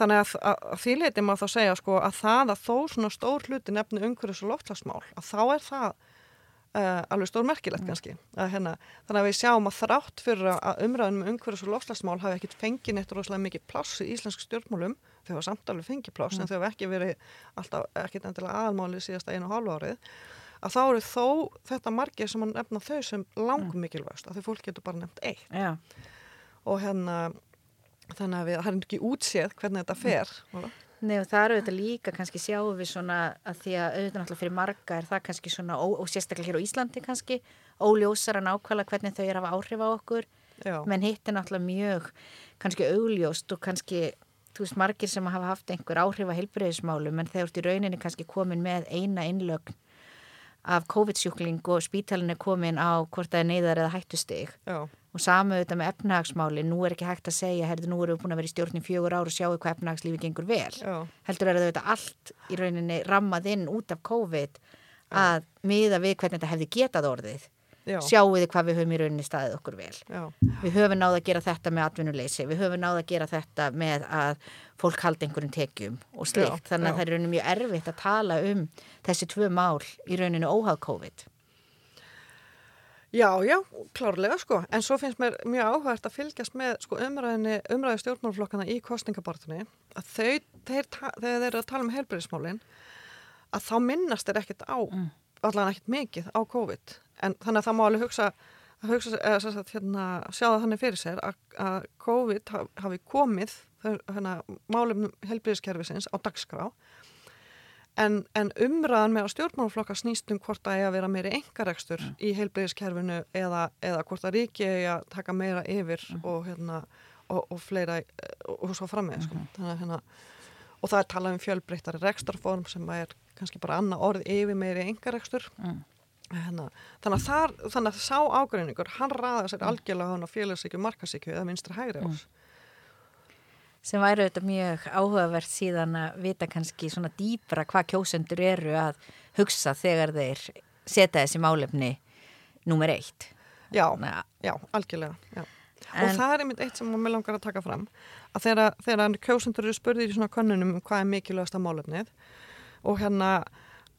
Þannig að, að, því leiti má þá segja sko að það að þó svona stór hluti nefni umhverfis og loftslagsmál, að þá er það uh, alveg stór merkilegt kannski. Að, hérna, þannig að við sjáum að þrátt fyrir að umræðin með umhverfis og loftslagsmál hafi ekkit fengið neitt rosalega mikið pláss í íslensku stjórnmálum, þau hafa samt alveg fengið pláss en þau hafa ekki verið alltaf ekkit endilega aðalmálið síðasta einu og hálfu árið að þá eru þó þetta margir sem að nefna þau sem langum mikilvægst að þau fólk getur bara nefnt eitt. Já, og hérna þannig að við, það er ekki útséð hvernig þetta fer Nei og það eru þetta líka kannski sjáum við svona að því að auðvitað náttúrulega fyrir marga er það kannski svona, ó, og sérstaklega hér á Íslandi kannski, óljósara nákvæmlega hvernig þau eru að áhrif á okkur. Já, menn hitt er náttúrulega mjög kannski augljóst og kannski þú veist margir sem hafa haft einhver áhrif á heilbreyðismálum en þeir eru í rauninni kannski komin með eina innlögn af COVID-sjúkling og spítalinn er komin á hvort það er neyðar eða hættustig. Já, og samu auðvitað með efnahagsmáli nú er ekki hægt að segja, herðu nú erum við búin að vera í stjórnum fjögur ár og sjáu hvað efnahagslífi gengur vel. Já, heldur er þetta allt í rauninni rammað inn út af COVID að miða við hvernig þetta hefði getað orðið já, sjáu þið hvað við höfum í rauninni staðið okkur vel. Já, við höfum náð að gera þetta með atvinnuleysi við höfum náð að gera þetta með að fólk haldi einhverjum tekjum og slikt Já, þannig að það er rauninni mjög erfitt að tala um þessi tvö mál í rauninni óhag COVID. Já, já, klárlega sko, en svo finnst mér mjög áhægt að fylgjast með sko umræði stjórnmálflokkana í kostningabartunni að þau, þeir, þegar þeir eru að tala um heilbyrðismálin að þá minnast þeir ekkert á, allan ekkert mikið á COVID, en þannig að það má alveg hugsa að hugsa, eða sem sagt, hérna, sjá það þannig fyrir sér að, að COVID haf, hafi komið hérna, málum helbriðiskerfisins á dagskrá. En, en umræðan með að stjórnmálflokka snýst um hvort það er að vera meiri engarekstur í heilbriðiskerfinu eða, eða hvort það ríki eigi að taka meira yfir og, hérna, og, og fleira og, og svo frammeð sko. Þannig að, hérna, og það er talað um fjölbreyttari rekstarform sem er kannski bara annað orð yfir meiri engarekstur Mm. Hérna, þannig, að þar, þannig að sá ágreiningur hann raða sér algjörlega hann á félagsíkju markasíkju eða minstri hægri ás sem væri auðvitað mjög áhugavert síðan að vita kannski svona dýbra hvað kjósendur eru að hugsa þegar þeir setja þessi málefni nummer eitt. Já, Na, já, algjörlega, já. En- og það er einmitt eitt sem mér langar að taka fram að þegar, þegar kjósendur eru spurðir í svona könnunum um hvað er mikilvægasta málefnið og hérna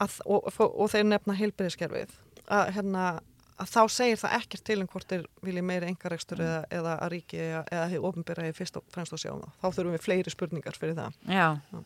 að, og, og, þeir nefna heilbyrðiskerfið að hérna að þá segir það ekkert til um hvort þeir vilja meiri engarekstur eða, eða að ríki eða, eða hefur ofinbyrjaði fyrst og fremst að sjá um það. Þá þurfum við fleiri spurningar fyrir það. Já. Já,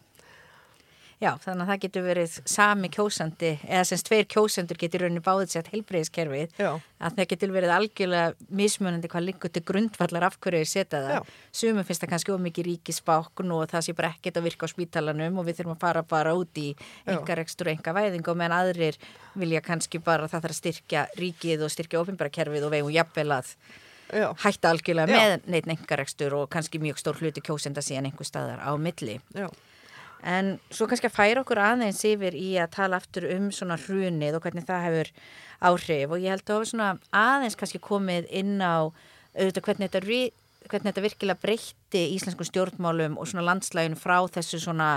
þannig að það getur verið sami kjósandi, eða semst tveir kjósendur getur rauninni báðið sér heilbreyðiskerfið, Já, að það getur verið algjörlega mismunandi hvað líkur til grundvallar af hverju þeir setja það. Já. Sumum finnst það kannski ómikið ríkisbákn og það sé bara ekkert að virka á spítalanum og við þurfum að fara bara út í Já. engarekstur og enga væðing og meðan aðrir vilja kannski bara að það þarf að styrkja ríkið og styrkja ofinbærakerfið og vegum jafnvel að já, hætta algjörlega Já. með neitt engarekstur og kannski mjög stór hluti kjósenda síðan einhver staðar á milli. já, En svo kannski að færa okkur aðeins yfir í að tala aftur um svona hrunið og hvernig það hefur áhrif. Og ég held að hafa svona aðeins kannski komið inn á auðvitað hvernig þetta, hvernig þetta virkilega breytti íslensku stjórnmálum og svona landslægin frá þessu svona,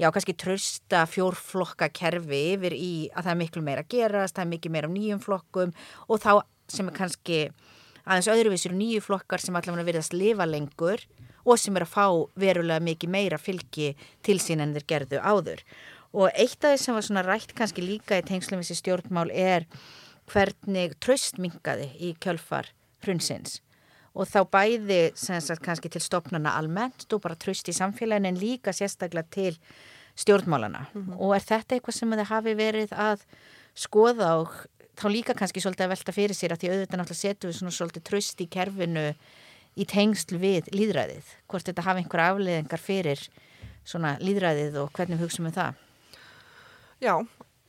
já kannski trösta fjórflokka kerfi yfir í að það er miklu meira að gerast, það er mikið meira af nýjum flokkum og þá sem er kannski aðeins öðruvísir nýju flokkar sem allavega virðast lifa lengur og sem er að fá verulega mikið meira fylgi til sín en þeir gerðu áður. Og eitt af því sem var svona rætt kannski líka í tengslum þessi stjórnmál er hvernig tröst mingaði í kjölfar hrunsins. Og þá bæði sem sagt kannski til stopnana almennt og bara tröst í samfélagin en líka sérstaklega til stjórnmálana. Og er þetta eitthvað sem þið hafi verið að skoða og þá líka kannski svolítið að velta fyrir sér að því auðvitað náttúrulega setjum við svona svolítið tröst í kerfinu í tengsl við líðræðið. Hvort þetta hafi einhver afleðingar fyrir svona líðræðið og hvernig við hugsaum um það. já,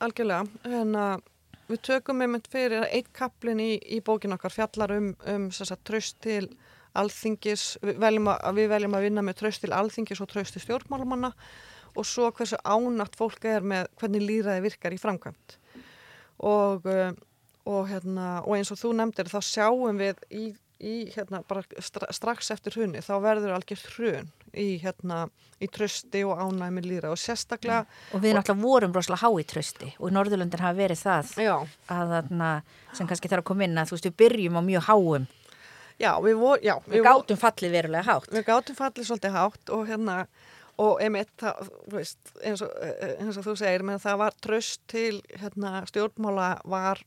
algjörlega. Að við tökum einmitt fyrir eitt kaplin í, í bókin okkar fjallar um, um tröst til alþingis, við veljum, að, við veljum að vinna með tröst til alþingis og tröst til stjórnmálamanna og svo hversu ánatt fólk er með hvernig líðræði virkar í framkvæmt. Og, uh, og, hérna, og eins og þú nefndir þá sjáum við í, í hérna, bara stra, strax eftir hrunni þá verður algjört hrun í, hérna, í trösti og ánæmi líðræði og sérstaklega Og við náttúrulega vorum rosalega há í trösti og í Norðurlundin hafa verið það Já, að þarna sem kannski þarf að koma inn að þú veist við byrjum á mjög háum. já, við, vor, já, Við vor- gátum fallið verulega hátt. við gátum fallið svolítið hátt og hérna og einmitt það, þú veist, eins og, eins og þú segir, það var tröst til hérna, stjórnmála var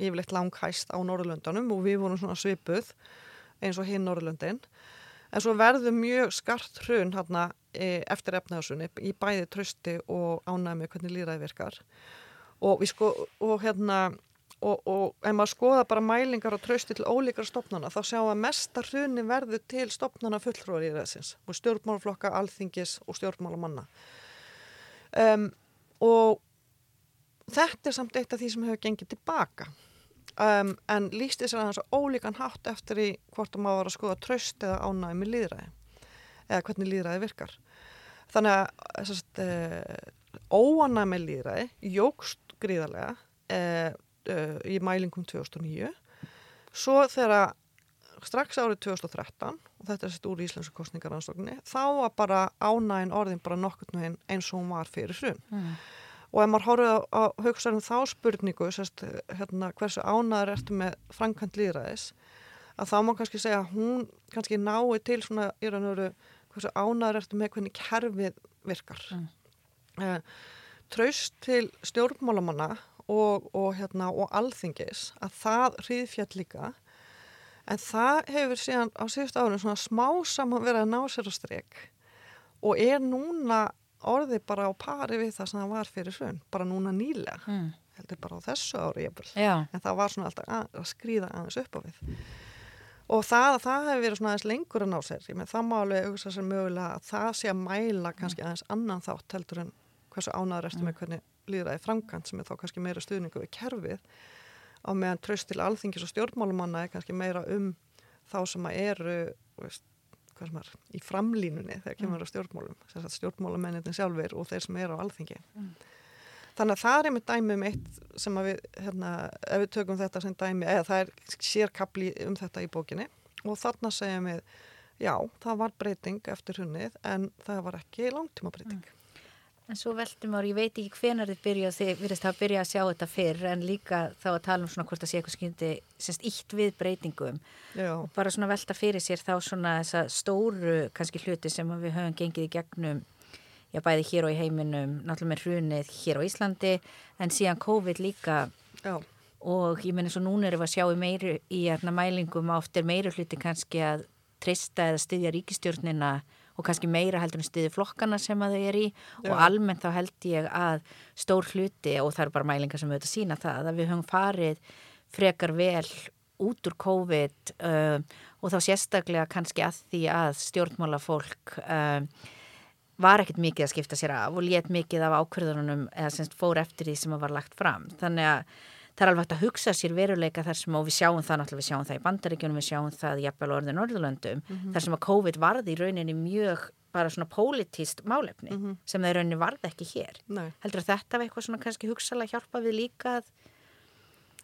yfirleitt langhæst á Norðurlöndunum og við vorum svona svipuð eins og hinn Norðurlöndin. En svo verður mjög skart hrun hérna eftir efnaðarsunni í bæði trösti og ánæmi hvernig líðræði virkar. Og sko og hérna og, og ef maður skoða bara mælingar og trösti til ólíkar stopnana þá sjá að mesta hruni verður til stopnana fulltróðar í þessins og stjórnmálaflokka, alþingis og stjórnmálamanna. Um, og þetta er samt eitt af því sem hefur gengið tilbaka um, en líst þess að hans ólíkan hátt eftir í hvort að maður var að skoða tröst eða ánæmi líðræði eða hvernig líðræði virkar. Þannig að sest, uh, óanæmi með líðræði jógst gríðarlega uh, uh, í mælingum 2009 svo þegar strax árið 2013 og þetta er sett úr íslensku kostningaransókninni þá var bara ánægin orðin bara nokkurn veginn eins og hún var fyrir hrun. Mm. Og ef maður horfið að, að hugsa um þá spurningu sest, hérna, hversu ánæður ertu með framkvæmt líðræðis að þá má kannski segja að hún kannski nái til svona í raun og veru hversu ánæður ertu með hvernig kerfið virkar Mm. mm. traust til stjórnmálamanna og, og, hérna, og alþingis að það hriðfjall líka en það hefur síðan á síðust árið svona smá saman verið að ná sér á strek og er núna orðið bara á pari við það sem það var fyrir hrun, bara núna nýlega. Mm. heldur bara á þessu ári en það var svona alltaf að, að skrýða aðeins upp á við. Og það, það hefur verið svona aðeins lengur að ná sér. Það má alveg hugsa sér mögulega að það sé að mæla kannski aðeins annan þátt heldur en hversu ánæður eftir með hvernig líðræði framkant sem er þá kannski meira stuðningu við kerfið. Á meðan tröst til alþingis og stjórnmálumanna er kannski meira um þá sem að eru veist, er, í framlínunni þegar kemur að stjórnmálum sem sagt stjórnmálamennin sjálfur og þeir sem eru á alþingi þannig að það er einmitt dæmi um eitt sem að við, hérna, ef við tökum þetta sem dæmi, eða það er sérkapli um þetta í bókinni og þarna segjum við já, það var breyting eftir hunnið en það var ekki langtíma breyting. Mm. En svo veltum ári, ég veit ekki hvenar þið byrja þið virðist að byrja að sjá þetta fyrr en líka þá að tala um svona hvort það sé eitthvað skyndi semst ítt við breytingum Já. og bara svona velta fyrir sér þá svona þessa stóru kannski hluti sem við höfum gengið í gegnum já bæði hér og í heiminum náttúrulega með hrunið hér á Íslandi en síðan COVID líka Já. og ég menn eins og núna erum við að sjá í, meiri, í hérna, mælingum áttir meiri hluti kannski að trista eða styðja ríkistjórnina og kannski meira heldur en stiði flokkana sem að þau er í Já. og almennt þá held ég að stór hluti og það eru bara mælingar sem auðvitað sína það að við höfum farið frekar vel út úr COVID um, og þá sérstaklega kannski að því að stjórnmálafólk um, var ekkert mikið að skipta sér af og let mikið af ákverðunum eða semst fór eftir því sem að var lagt fram þannig að það er alveg hægt að hugsa sér veruleika þar sem og við sjáum það náttúrulega, við sjáum það í bandaríkjunum, við sjáum það jafnvel orðið Norðurlöndum, mm -hmm. þar sem að COVID varði í rauninni mjög bara svona pólitíst málefni mm -hmm. sem það í rauninni varði ekki hér. Nei. Heldur þetta við eitthvað svona kannski hugsalega hjálpa við líka að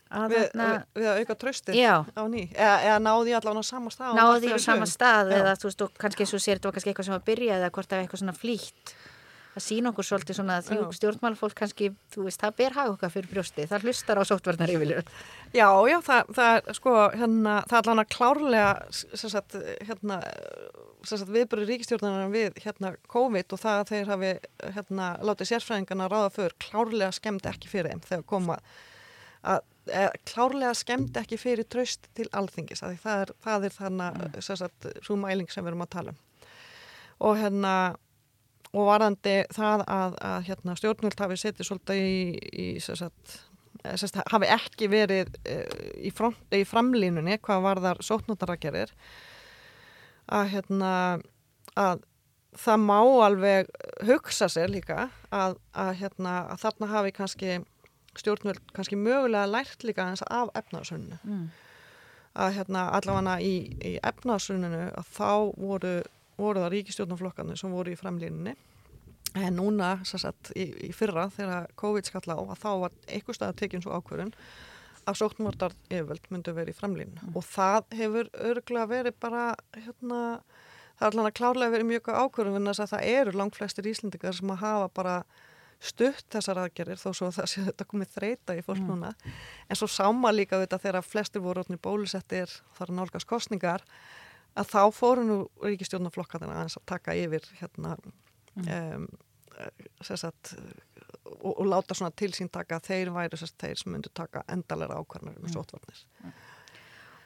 Að við, við, við að auka tröstið á ný eða, eða náði allavega á sama stað náði á sama stað eða þú veist og kannski eins og sér þetta var kannski eitthvað sem að byrja eða hvort það var eitthvað svona flýtt að sína okkur svolítið svona að því stjórnmálfólk kannski, þú veist, það ber hag okkar fyrir brjósti, það hlustar á sótverðnar yfirlega. Já, já, það, það sko, hérna, það er alveg klárlega sagt, hérna, viðbúri ríkistjórnarnar við hérna COVID og það að þeir hafi hérna, látið sérfræðingarna ráða fyrir klárlega skemmt ekki fyrir þeim þegar koma að e, klárlega skemmt ekki fyrir tröst til alþingis, það er, það er þannig mm. svo mæling sem við erum að tala um og hérna og varðandi það að, að hérna, stjórnvöld hafi setið svolítið í, í sagt, sagt, hafi ekki verið uh, í, front, í framlínunni hvað var þar sótnóttaragerir að hérna að það má alveg hugsa sér líka að, að, hérna, að þarna hafi kannski stjórnvöld kannski mögulega lært líka eins af efnaðsuninu mm. að hérna allavega í, í efnaðsuninu að þá voru voru það ríkistjórnumflokkarnir sem voru í framlýninni en núna sagt, í, í fyrra þegar COVID skall á að þá var einhver stað að tekja eins og ákverðin að sóknvardar yfirvöld myndu verið í framlýnin mm. og það hefur örgulega verið bara hérna, það er alveg klárlega verið mjög ákverðin en þess að það eru langt flestir íslendingar sem að hafa bara stutt þessar aðgerir þó svo það sé þetta komið þreita í fólk mm. núna en svo sáma líka þetta þegar flestir voru bólusettir þar nálgast kostningar að þá fóru nú ríkistjórnaflokkarna að taka yfir hérna mm. um, sagt, og, og láta svona til sín taka þeir væri sérst þeir sem myndu taka endalega ákvarnar um mm. sótvarnir mm.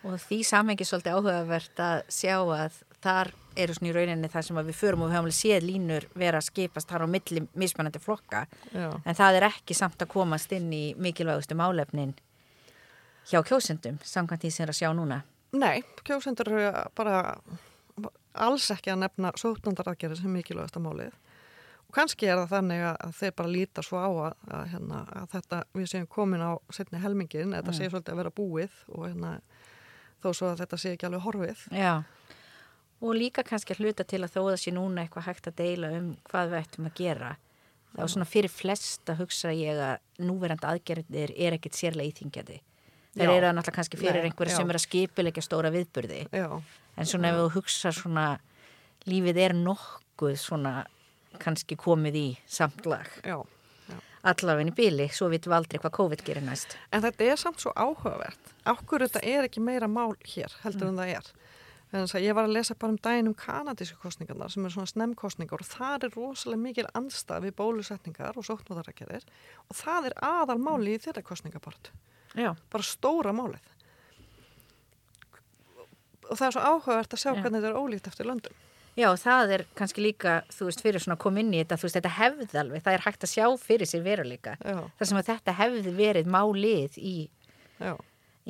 Og því samengi svolítið áhugavert að sjá að þar eru svona í rauninni það sem við förum og við höfum alveg séð línur vera að skipast þar á milli mismannandi flokka Já. en það er ekki samt að komast inn í mikilvægustu málefnin hjá kjósendum samkvæmt því sem er að sjá núna Nei, kjósendur eru bara alls ekki að nefna sótnandaraðgerðir sem mikilvægast að málið. Og kannski er það þannig að þeir bara líta svo á að, að, hérna, að þetta við séum komin á setni helmingin þetta mm. sé svolítið að vera búið og hérna, þó svo að þetta sé ekki alveg horfið. Já, og líka kannski að hluta til að þó það sé núna eitthvað hægt að deila um hvað við ættum að gera þá svona fyrir flest að hugsa ég að núverand aðgerðir er ekkit sérlega íþingjandi þeir eru náttúrulega kannski fyrir einhverju sem er að skipilegja stóra viðburði. Já. en svona ef þú hugsa svona lífið er nokkuð svona kannski komið í samtlag allavegin í bíli, svo vitum við aldrei hvað COVID gerir næst. En þetta er samt svo áhugavert. Áhverju þetta er ekki meira mál hér heldur mm. en það er? Þannig að ég var að lesa bara um daginn um kanadísku kostningarnar sem er svona snemkostningar og það er rosalega mikil anstað við bólusetningar og sóknúðarækjarir og það er aðal máli í þeirra kostningabortu Já. bara stóra málið og það er svo áhugavert að sjá Já. hvernig þetta er ólíkt eftir löndum Já, það er kannski líka, þú veist, fyrir svona að koma inn í þetta, þú veist, þetta hefði alveg, það er hægt að sjá fyrir sér veruleika. Það sem að þetta hefði verið málið í,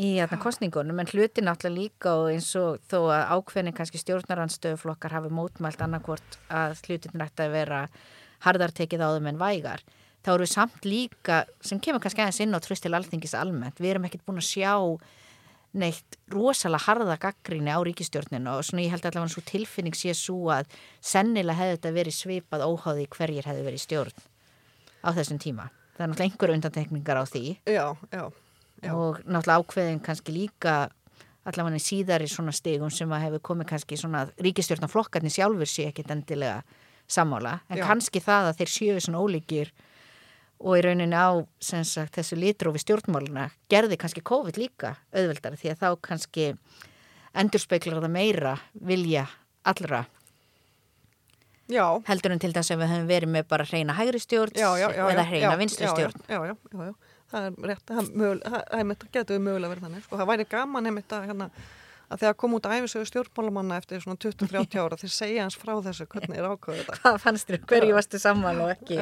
í hérna kostningunum, en hluti náttúrulega líka og eins og þó að ákveðin kannski stjórnaranstöðuflokkar hafi mótmælt annarkvort að hlutin ætti að vera hardartekið á þeim en vægar þá eru við samt líka, sem kemur kannski aðeins inn á tröst til alþingis almennt, við erum ekkert búin að sjá neitt rosalega harða gaggríni á ríkistjórninu og svona ég held allavega svo tilfinning sé svo að sennilega hefði þetta verið svipað óháði hverjir hefði verið stjórn á þessum tíma. Það er náttúrulega einhverju undantekningar á því já, já, já. og náttúrulega ákveðin kannski líka allavega í síðari svona stegum sem að hefur komið kannski svona ríkistjórnaflokkarnir sjálfur sé ekkit endilega sammála en kannski það að þeir séu svona ólíkir og í rauninni á sagt, þessu litrófi stjórnmáluna gerði kannski COVID líka auðveldar því að þá kannski endurspeglar það meira vilja allra. Já, heldur en til þess að við höfum verið með bara hreina hægri stjórn eða hreina vinstri stjórn. Já, já, já, já, það er rétt, það, það, það, það getur mögulega verið þannig, sko, það væri gaman einmitt að, hérna, að þegar kom út æfisögu stjórnmálamanna eftir svona 20-30 ára, þeir segja hans frá þessu, hvernig er ákvæðið þetta. Hvað fannst þér? Hverju varstu sammála og ekki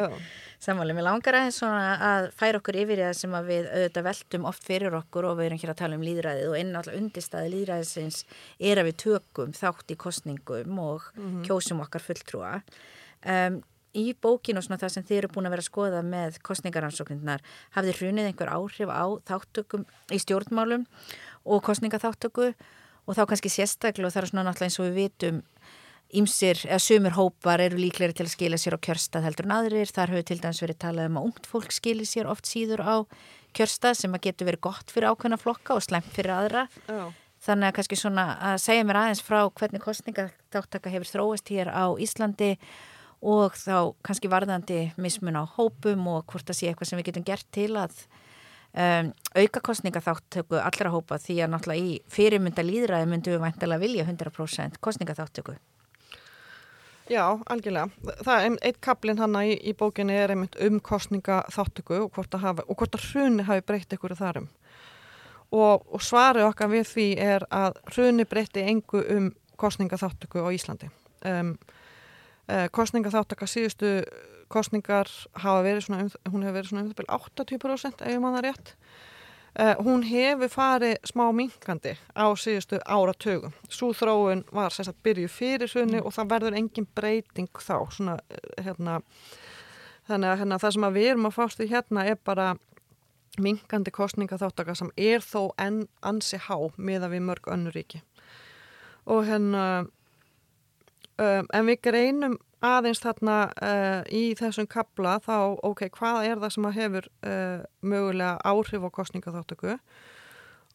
sammála? Mér langar aðeins svona að færa okkur yfir það sem að við auðvitað veltum oft fyrir okkur og við erum hér að tala um líðræðið og einn alltaf undirstaði líðræðisins er að við tökum þátt í kostningum og kjósum okkar fulltrúa. Um, í bókinu og svona það sem þið eru búin að vera að skoða með kostningaransóknirnar hafði hrunið einhver áhrif á þáttökum í stjórnmálum og kostningaþáttöku og þá kannski sérstaklega og það er svona náttúrulega eins og við vitum Ímsir, eða sumur hópar eru líklegri til að skila sér á kjörstað heldur en aðrir. Þar hefur til dæmis verið talað um að ungt fólk skili sér oft síður á kjörstað sem að getur verið gott fyrir ákveðna flokka og slemt fyrir aðra. Já. Þannig að kannski svona að segja mér aðeins frá hvernig kostningaþáttaka hefur þróast hér á Íslandi og þá kannski varðandi mismun á hópum og hvort það sé eitthvað sem við getum gert til að um, auka kostningaþáttöku allra hópa því að náttúrulega í fyrirmynda líðræði myndum við væntalega vilja 100% kostningaþáttöku. Já, algjörlega. Það er eitt kaplinn hana í, í bókinni er einmitt um kostninga þáttöku og hvort að, hafa, og hvort að hruni hafi breytt ykkur þarum. Og, og svarið okkar við því er að hruni breytti engu um kostninga þáttöku á Íslandi. Um, uh, kostninga þáttöka síðustu kostningar hafa verið svona, um, hún hefur verið svona um það byrja 80% ef ég manna rétt. Uh, hún hefur farið smá minkandi á síðustu áratögum. Svo þróun var sérst að byrju fyrir sunni og það verður engin breyting þá. Svona, eh, hérna, þannig að hérna, það sem að við erum að fást í hérna er bara minkandi kostninga þáttaka sem er þó enn ansi há miða við mörg önnur ríki. Og hérna, um, en við greinum aðeins þarna uh, í þessum kabla þá, ok, hvað er það sem að hefur uh, mögulega áhrif á kostningaþáttöku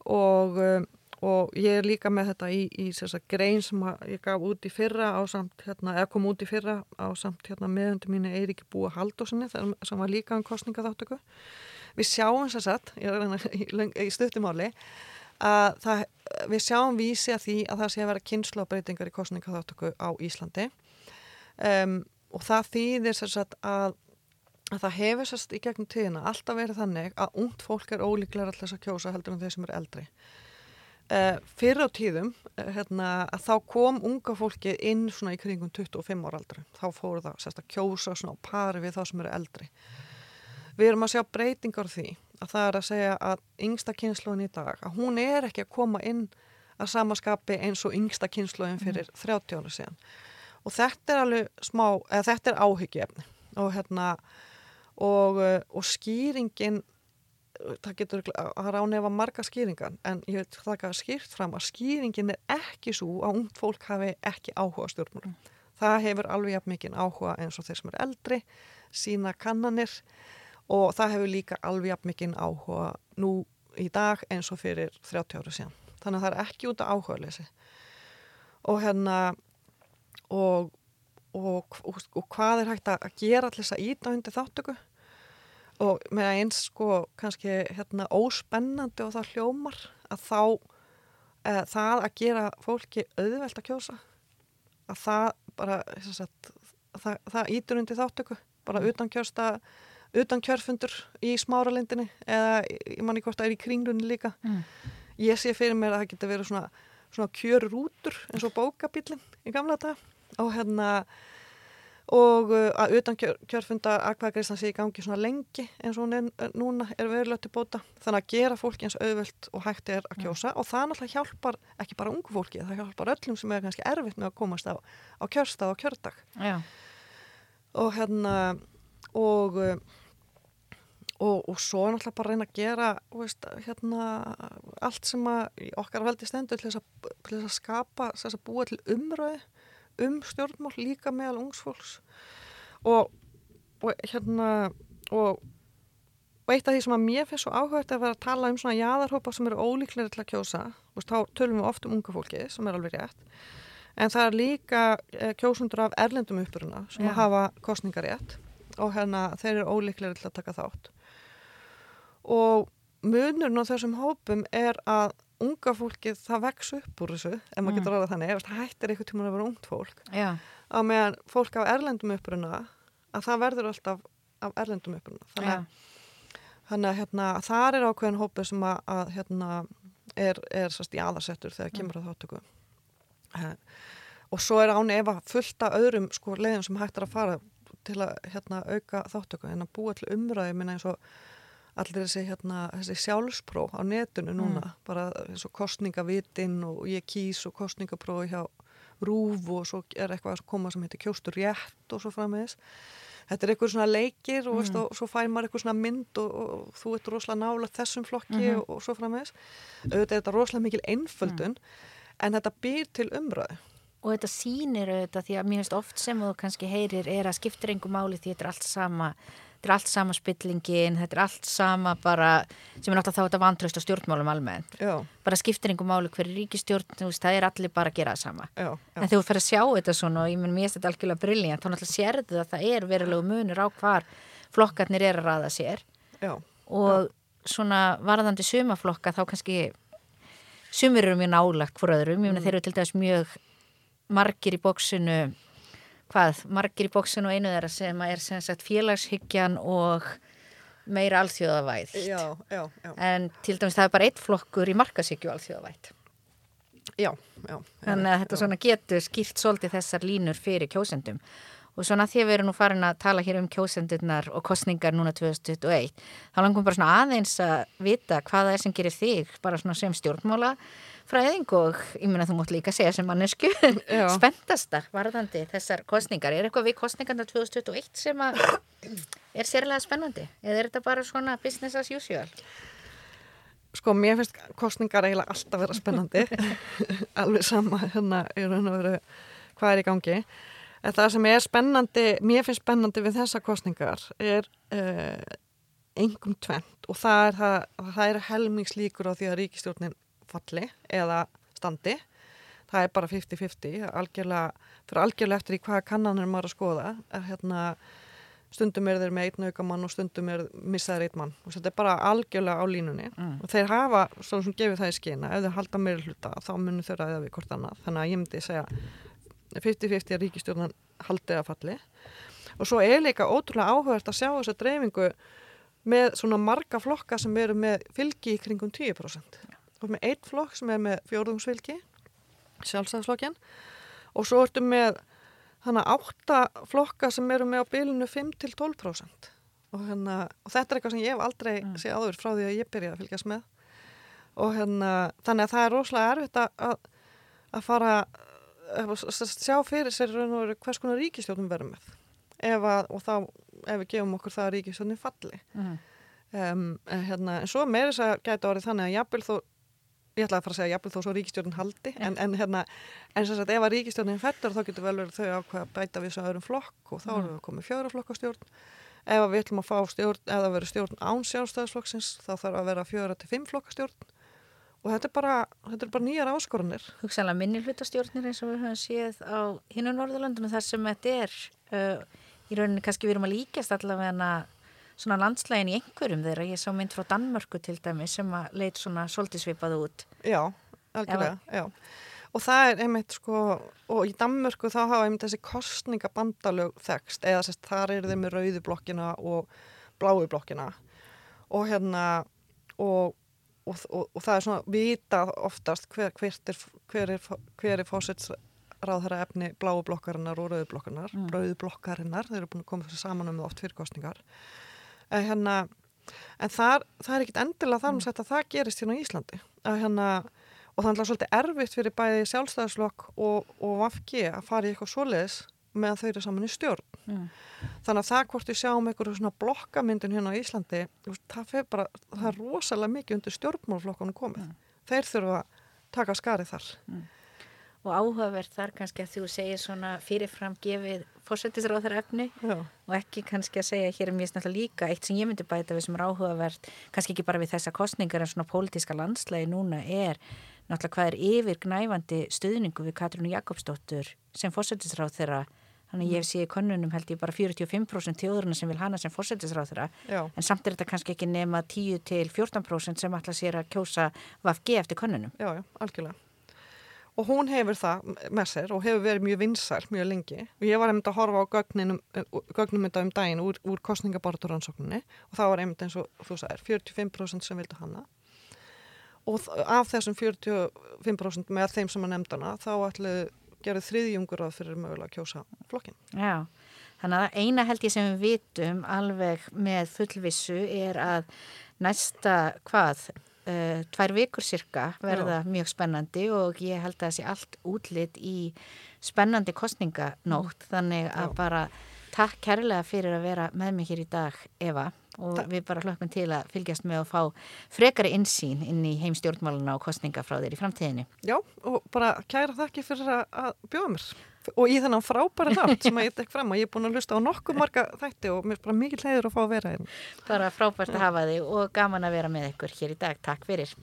og, um, og ég er líka með þetta í, í grein sem ég gaf út í fyrra á samt, hérna, eða kom út í fyrra á samt hérna, meðundu mínu Eiríki Búa Haldósinni sem var líka um kostningaþáttöku. Við sjáum sér satt, ég er í, stuttumáli, að það, við sjáum vísi að því að það sé að vera kynnslóðbreytingar í kostningaþáttöku á Íslandi um, og það þýðir satt að, að það hefur sérst í gegnum tíðina alltaf verið þannig að ungt fólk er ólíklega alltaf að kjósa heldur en þeir sem eru eldri. Uh, fyrir á tíðum uh, hérna, að þá kom unga fólki inn svona í kringum 25 ára aldri. Þá fóru það sérst að kjósa svona á pari við þá sem eru eldri. Við erum að sjá breytingar því að það er að segja að yngsta kynnslóðin í dag, að hún er ekki að koma inn að samaskapi eins og yngsta kynnslóðin fyrir 30 ára síðan. Og þetta er alveg smá, eða þetta er áhyggjefni og hérna og, uh, og skýringin uh, það getur að ránefa marga skýringar en ég veit það ekki skýrt fram að skýringin er ekki svo að ungt fólk hafi ekki áhuga stjórnmálum. Það hefur alveg jafn mikið áhuga eins og þeir sem eru eldri, sína kannanir og það hefur líka alveg jafn mikið áhuga nú í dag eins og fyrir 30 ára síðan. Þannig að það er ekki út af áhuga leysi. Og hérna og, og, og, og hvað er hægt að gera allir þess að íta undir þáttöku og með eins sko kannski hérna óspennandi og það hljómar að þá e, það að gera fólki auðvelt að kjósa að það bara sagt, það, það ítur undir þáttöku bara utan kjörsta utan kjörfundur í smáralindinni eða ég manni hvort það er í kringlunni líka. Mm. ég sé fyrir mér að það geta verið svona, svona kjörrútur eins og bókabílinn í gamla dag og hérna og uh, að utan kjör, kjörfunda akvæðagreislan sé í gangi svona lengi eins og hún er uh, núna er verulega til bóta. Þannig að gera fólki eins auðvelt og hægt er að kjósa. Og það náttúrulega hjálpar ekki bara ungu fólki, það hjálpar öllum sem er kannski erfitt með að komast á, á kjörstað og kjördag. Já, og hérna og uh, og, og svo náttúrulega bara reyna að gera veist, hérna allt sem að okkar veldi stendur til þess að, til þess að skapa, þess að búa til umröði um stjórnmál líka meðal ungsfólks og, og hérna og og eitt af því sem að mér finnst svo áhugvægt að vera að tala um svona jáðarhópa sem eru ólíklega til að kjósa, veist, þá tölum við oft um unga fólki sem er alveg rétt, en það er líka eh, kjósundur af erlendum uppruna sem Já. að hafa kostningarétt og hérna þeir eru ólíklega til að taka þátt. Og munurinn á þessum hópum er að unga fólkið það vex upp úr þessu, ef maður Mm. getur ráða þannig, ef það hættir eitthvað tíma að vera ungt fólk. Já, á meðan fólk af erlendum uppruna að það verður alltaf af erlendum uppruna. Þannig að, þannig að hérna, þar er ákveðin hópi sem að, að hérna, er, er sast, í aðarsettur þegar kemur að þáttöku eh, og svo er án efa fullt af öðrum sko, leiðum sem hægt er að fara til að hérna, auka þáttöku en að búa til umræði minna eins og allir þessi, hérna, þessi sjálfspró á netinu núna, bara eins og kostningavitin og ég kýs og kostningaprófi hjá rúf og svo er eitthvað að koma sem heitir kjóstur rétt og svo framvegis. Þetta er eitthvað svona leikir og, veist, og svo fær maður eitthvað svona mynd og, og þú ert rosalega nála þessum flokki og, og svo framvegis. Auðvitað er þetta rosalega mikil einföldun en þetta býr til umræðu. Og þetta sýnir auðvitað því að finnst oft sem þú kannski heyrir er að skiptir engu máli því þetta er allt sama þetta er allt sama spillingin, þetta er allt sama bara, sem er náttúrulega þá þetta vantraust á stjórnmálum almennt, já, bara skiptir engu máli hverju ríkistjórn, þú veist, það er allir bara að gera það sama. Já, já, en þegar þú fer að sjá þetta svona og ég menn mér finnst þetta algjörlega brilljant, þá náttúrulega sérðu að það er verulegu munur á hvar flokkarnir er að raða sér. Já, og svona varðandi sumaflokka þá kannski sumir eru mjög nálagt hvort öðrum, ég meina þeir eru til dæmis mjög margir í bóksinu hvað, margir í bóksinu og einu þeirra sem er sem sagt félagshyggjan og meira alþjóðavæð já, já, já, en til dæmis það er bara eitt flokkur í markashyggju alþjóðavæð já, já, þannig að þetta svona getur skýrt svolítið þessar línur fyrir kjósendum. Og svona því að við erum nú farin að tala hér um kjósendurnar og kostningar núna 2021 þá langum bara svona aðeins að vita hvað það er sem gerir þig bara svona sem stjórnmála fræðing og ég meina þú mútt líka segja sem mannesku <laughs> spenntastar varðandi þessar kostningar er eitthvað við kostningarna 2021 sem að er sérlega spennandi? Eða er þetta bara svona business as usual? Sko, mér finnst kostningar eiginlega alltaf vera spennandi, <laughs> <laughs> alveg sama hérna í raun og veru hvað er í gangi. En það sem er spennandi, mér finnst spennandi við þessa kostningar er uh, engum tvent og það er, það, það er helmingslíkur á því að ríkistjórnin falli eða standi. Það er bara 50-50, algjörlega, fyrir algjörlega eftir í hvaða kannanir maður að skoða. Er, hérna, stundum er þeir með einn aukamann og stundum er missaður einn mann og þetta er bara algjörlega á línunni Mm. og þeir hafa, svona sem gefur það í skina ef þeir halda meira hluta þá munum þeir ræða við hvort annað þannig að ég myndi segja 50-50 að ríkistjórnan haldi að falli og svo er líka ótrúlega áhugast að sjá þessa dreifingu með svona marga flokka sem eru með fylgi í kringum 10% og með eitt flokk sem er með fjórðungsfylgi sjálfstæðsflokkin og svo ertu með þannig átta flokka sem eru með á bylunu 5-12% og, hérna, og þetta er eitthvað sem ég hef aldrei mm. séð áður frá því að ég byrja að fylgjast með. Og hérna, þannig að það er rosalega erfitt að, að, fara að sjá fyrir sér hvers konar ríkistjóðum verðum með. Ef að, og þá ef við gefum okkur það að ríkistjóðin falli. Mm. um, en, hérna, en svo meiri þess að gæti orðið þannig að jafnvel þó ég ætlaði að fara að segja jafnvel þó svo ríkistjórnin haldi en, en hérna, en sem sagt ef að ríkistjórnin fellur þá getur vel verið þau ákveða að bæta við þessu öðrum flokk og þá erum við komið fjögra flokka stjórn. Ef að við ætlum að fá stjórn eða verið stjórn án sjálfstæðisflokksins þá þarf að vera fjögra til fimm flokka stjórn. Og þetta er bara, þetta er bara nýjar áskorunir hugsanlega minni hlutastjórnir eins og við höfum séð á hinu Norðurlandunum þar sem þetta er. Uh, í rauninni kannski við erum að líkast allavega svona landslægin í einhverjum þeirra ég sá mynd frá Danmörku til dæmi sem að leit svona svolítið svipað út Já, algjörlega, já. Og það er einmitt sko, og í Danmörku þá hafa einmitt þessi kostningabandalög þekst, eða sérst þar eru þeir með rauðu blokkina og bláu blokkina og hérna, og, og, og, og það er svona vita oftast hver, hvert er, hver er, er fósits ráðhæra efni bláu blokkarinnar og rauðu blokkarinnar, Mm. rauðu blokkarinnar, þeir eru búin að koma saman um það oft fyrir kostningar. En hérna, en þar, það er ekkit endilega þar um að það gerist hérna á Íslandi. Að hérna, og það er alltaf svolítið erfitt fyrir bæði sjálfstæðislokk og, og VFG að fara í eitthvað svoleiðis meðan þau eru saman í stjórn. mm. Þannig að það hvort við sjáum einhverju svona blokkamyndun hérna á Íslandi, það, bara, það er rosalega mikið undir stjórnmálflokkunum komið. Þeir þurfa að taka skarið þar. Og áhugavert þar kannski að þú segir svona fyrirfram gefið fórsetisráðar efni Já. og ekki kannski að segja hér er mjög snart líka eitt sem ég myndi bæta við sem er áhugavert kannski ekki bara við þessa kostningar en svona pólitíska landslægi núna er náttúrulega hvað er yfir gnæfandi stuðningu við Katrínu Jakobsdóttur sem fórsetisráð þeirra þannig að ég sé í konunum held ég bara 45% þjóðurinn sem vil hana sem fórsetisráð þeirra Já. en samt er þetta kannski ekki nema 10 til 14% sem ætla sér að kjósa VFG eftir konunum. Já, já, algjörlega. Og hún hefur það með sér og hefur verið mjög vinsar mjög lengi. Og ég var einmitt að horfa á gögninum, gögnum þetta um daginn úr, úr kostningaborturansókninni og það var einmitt eins og þú sagðir, 45% sem vildu hana. Og af þessum 45% með þeim sem að nefndana þá ætluðu gerði þriðjungur að fyrir mögulega að kjósa flokkin. Já, þannig að eina held ég sem við vitum alveg með fullvissu er að næsta hvað, uh, tvær vikur cirka verða mjög spennandi og ég held að það sé allt útlit í spennandi kostninganótt þannig að Já. bara takk kærlega fyrir að vera með mig hér í dag Eva og Takk. við bara hlökkum til að fylgjast með að fá frekari insýn inn í heimstjórnmáluna og kostninga frá þér í framtíðinni. Já, og bara kæra þakki fyrir að bjóða mér. Og í þennan frábæra nátt sem að ég tek fram að ég er búin að lusta á nokkuð marga þætti og mér er bara mikið leiður að fá að vera hérna. Bara frábært að hafa þig og gaman að vera með ykkur hér í dag. Takk fyrir.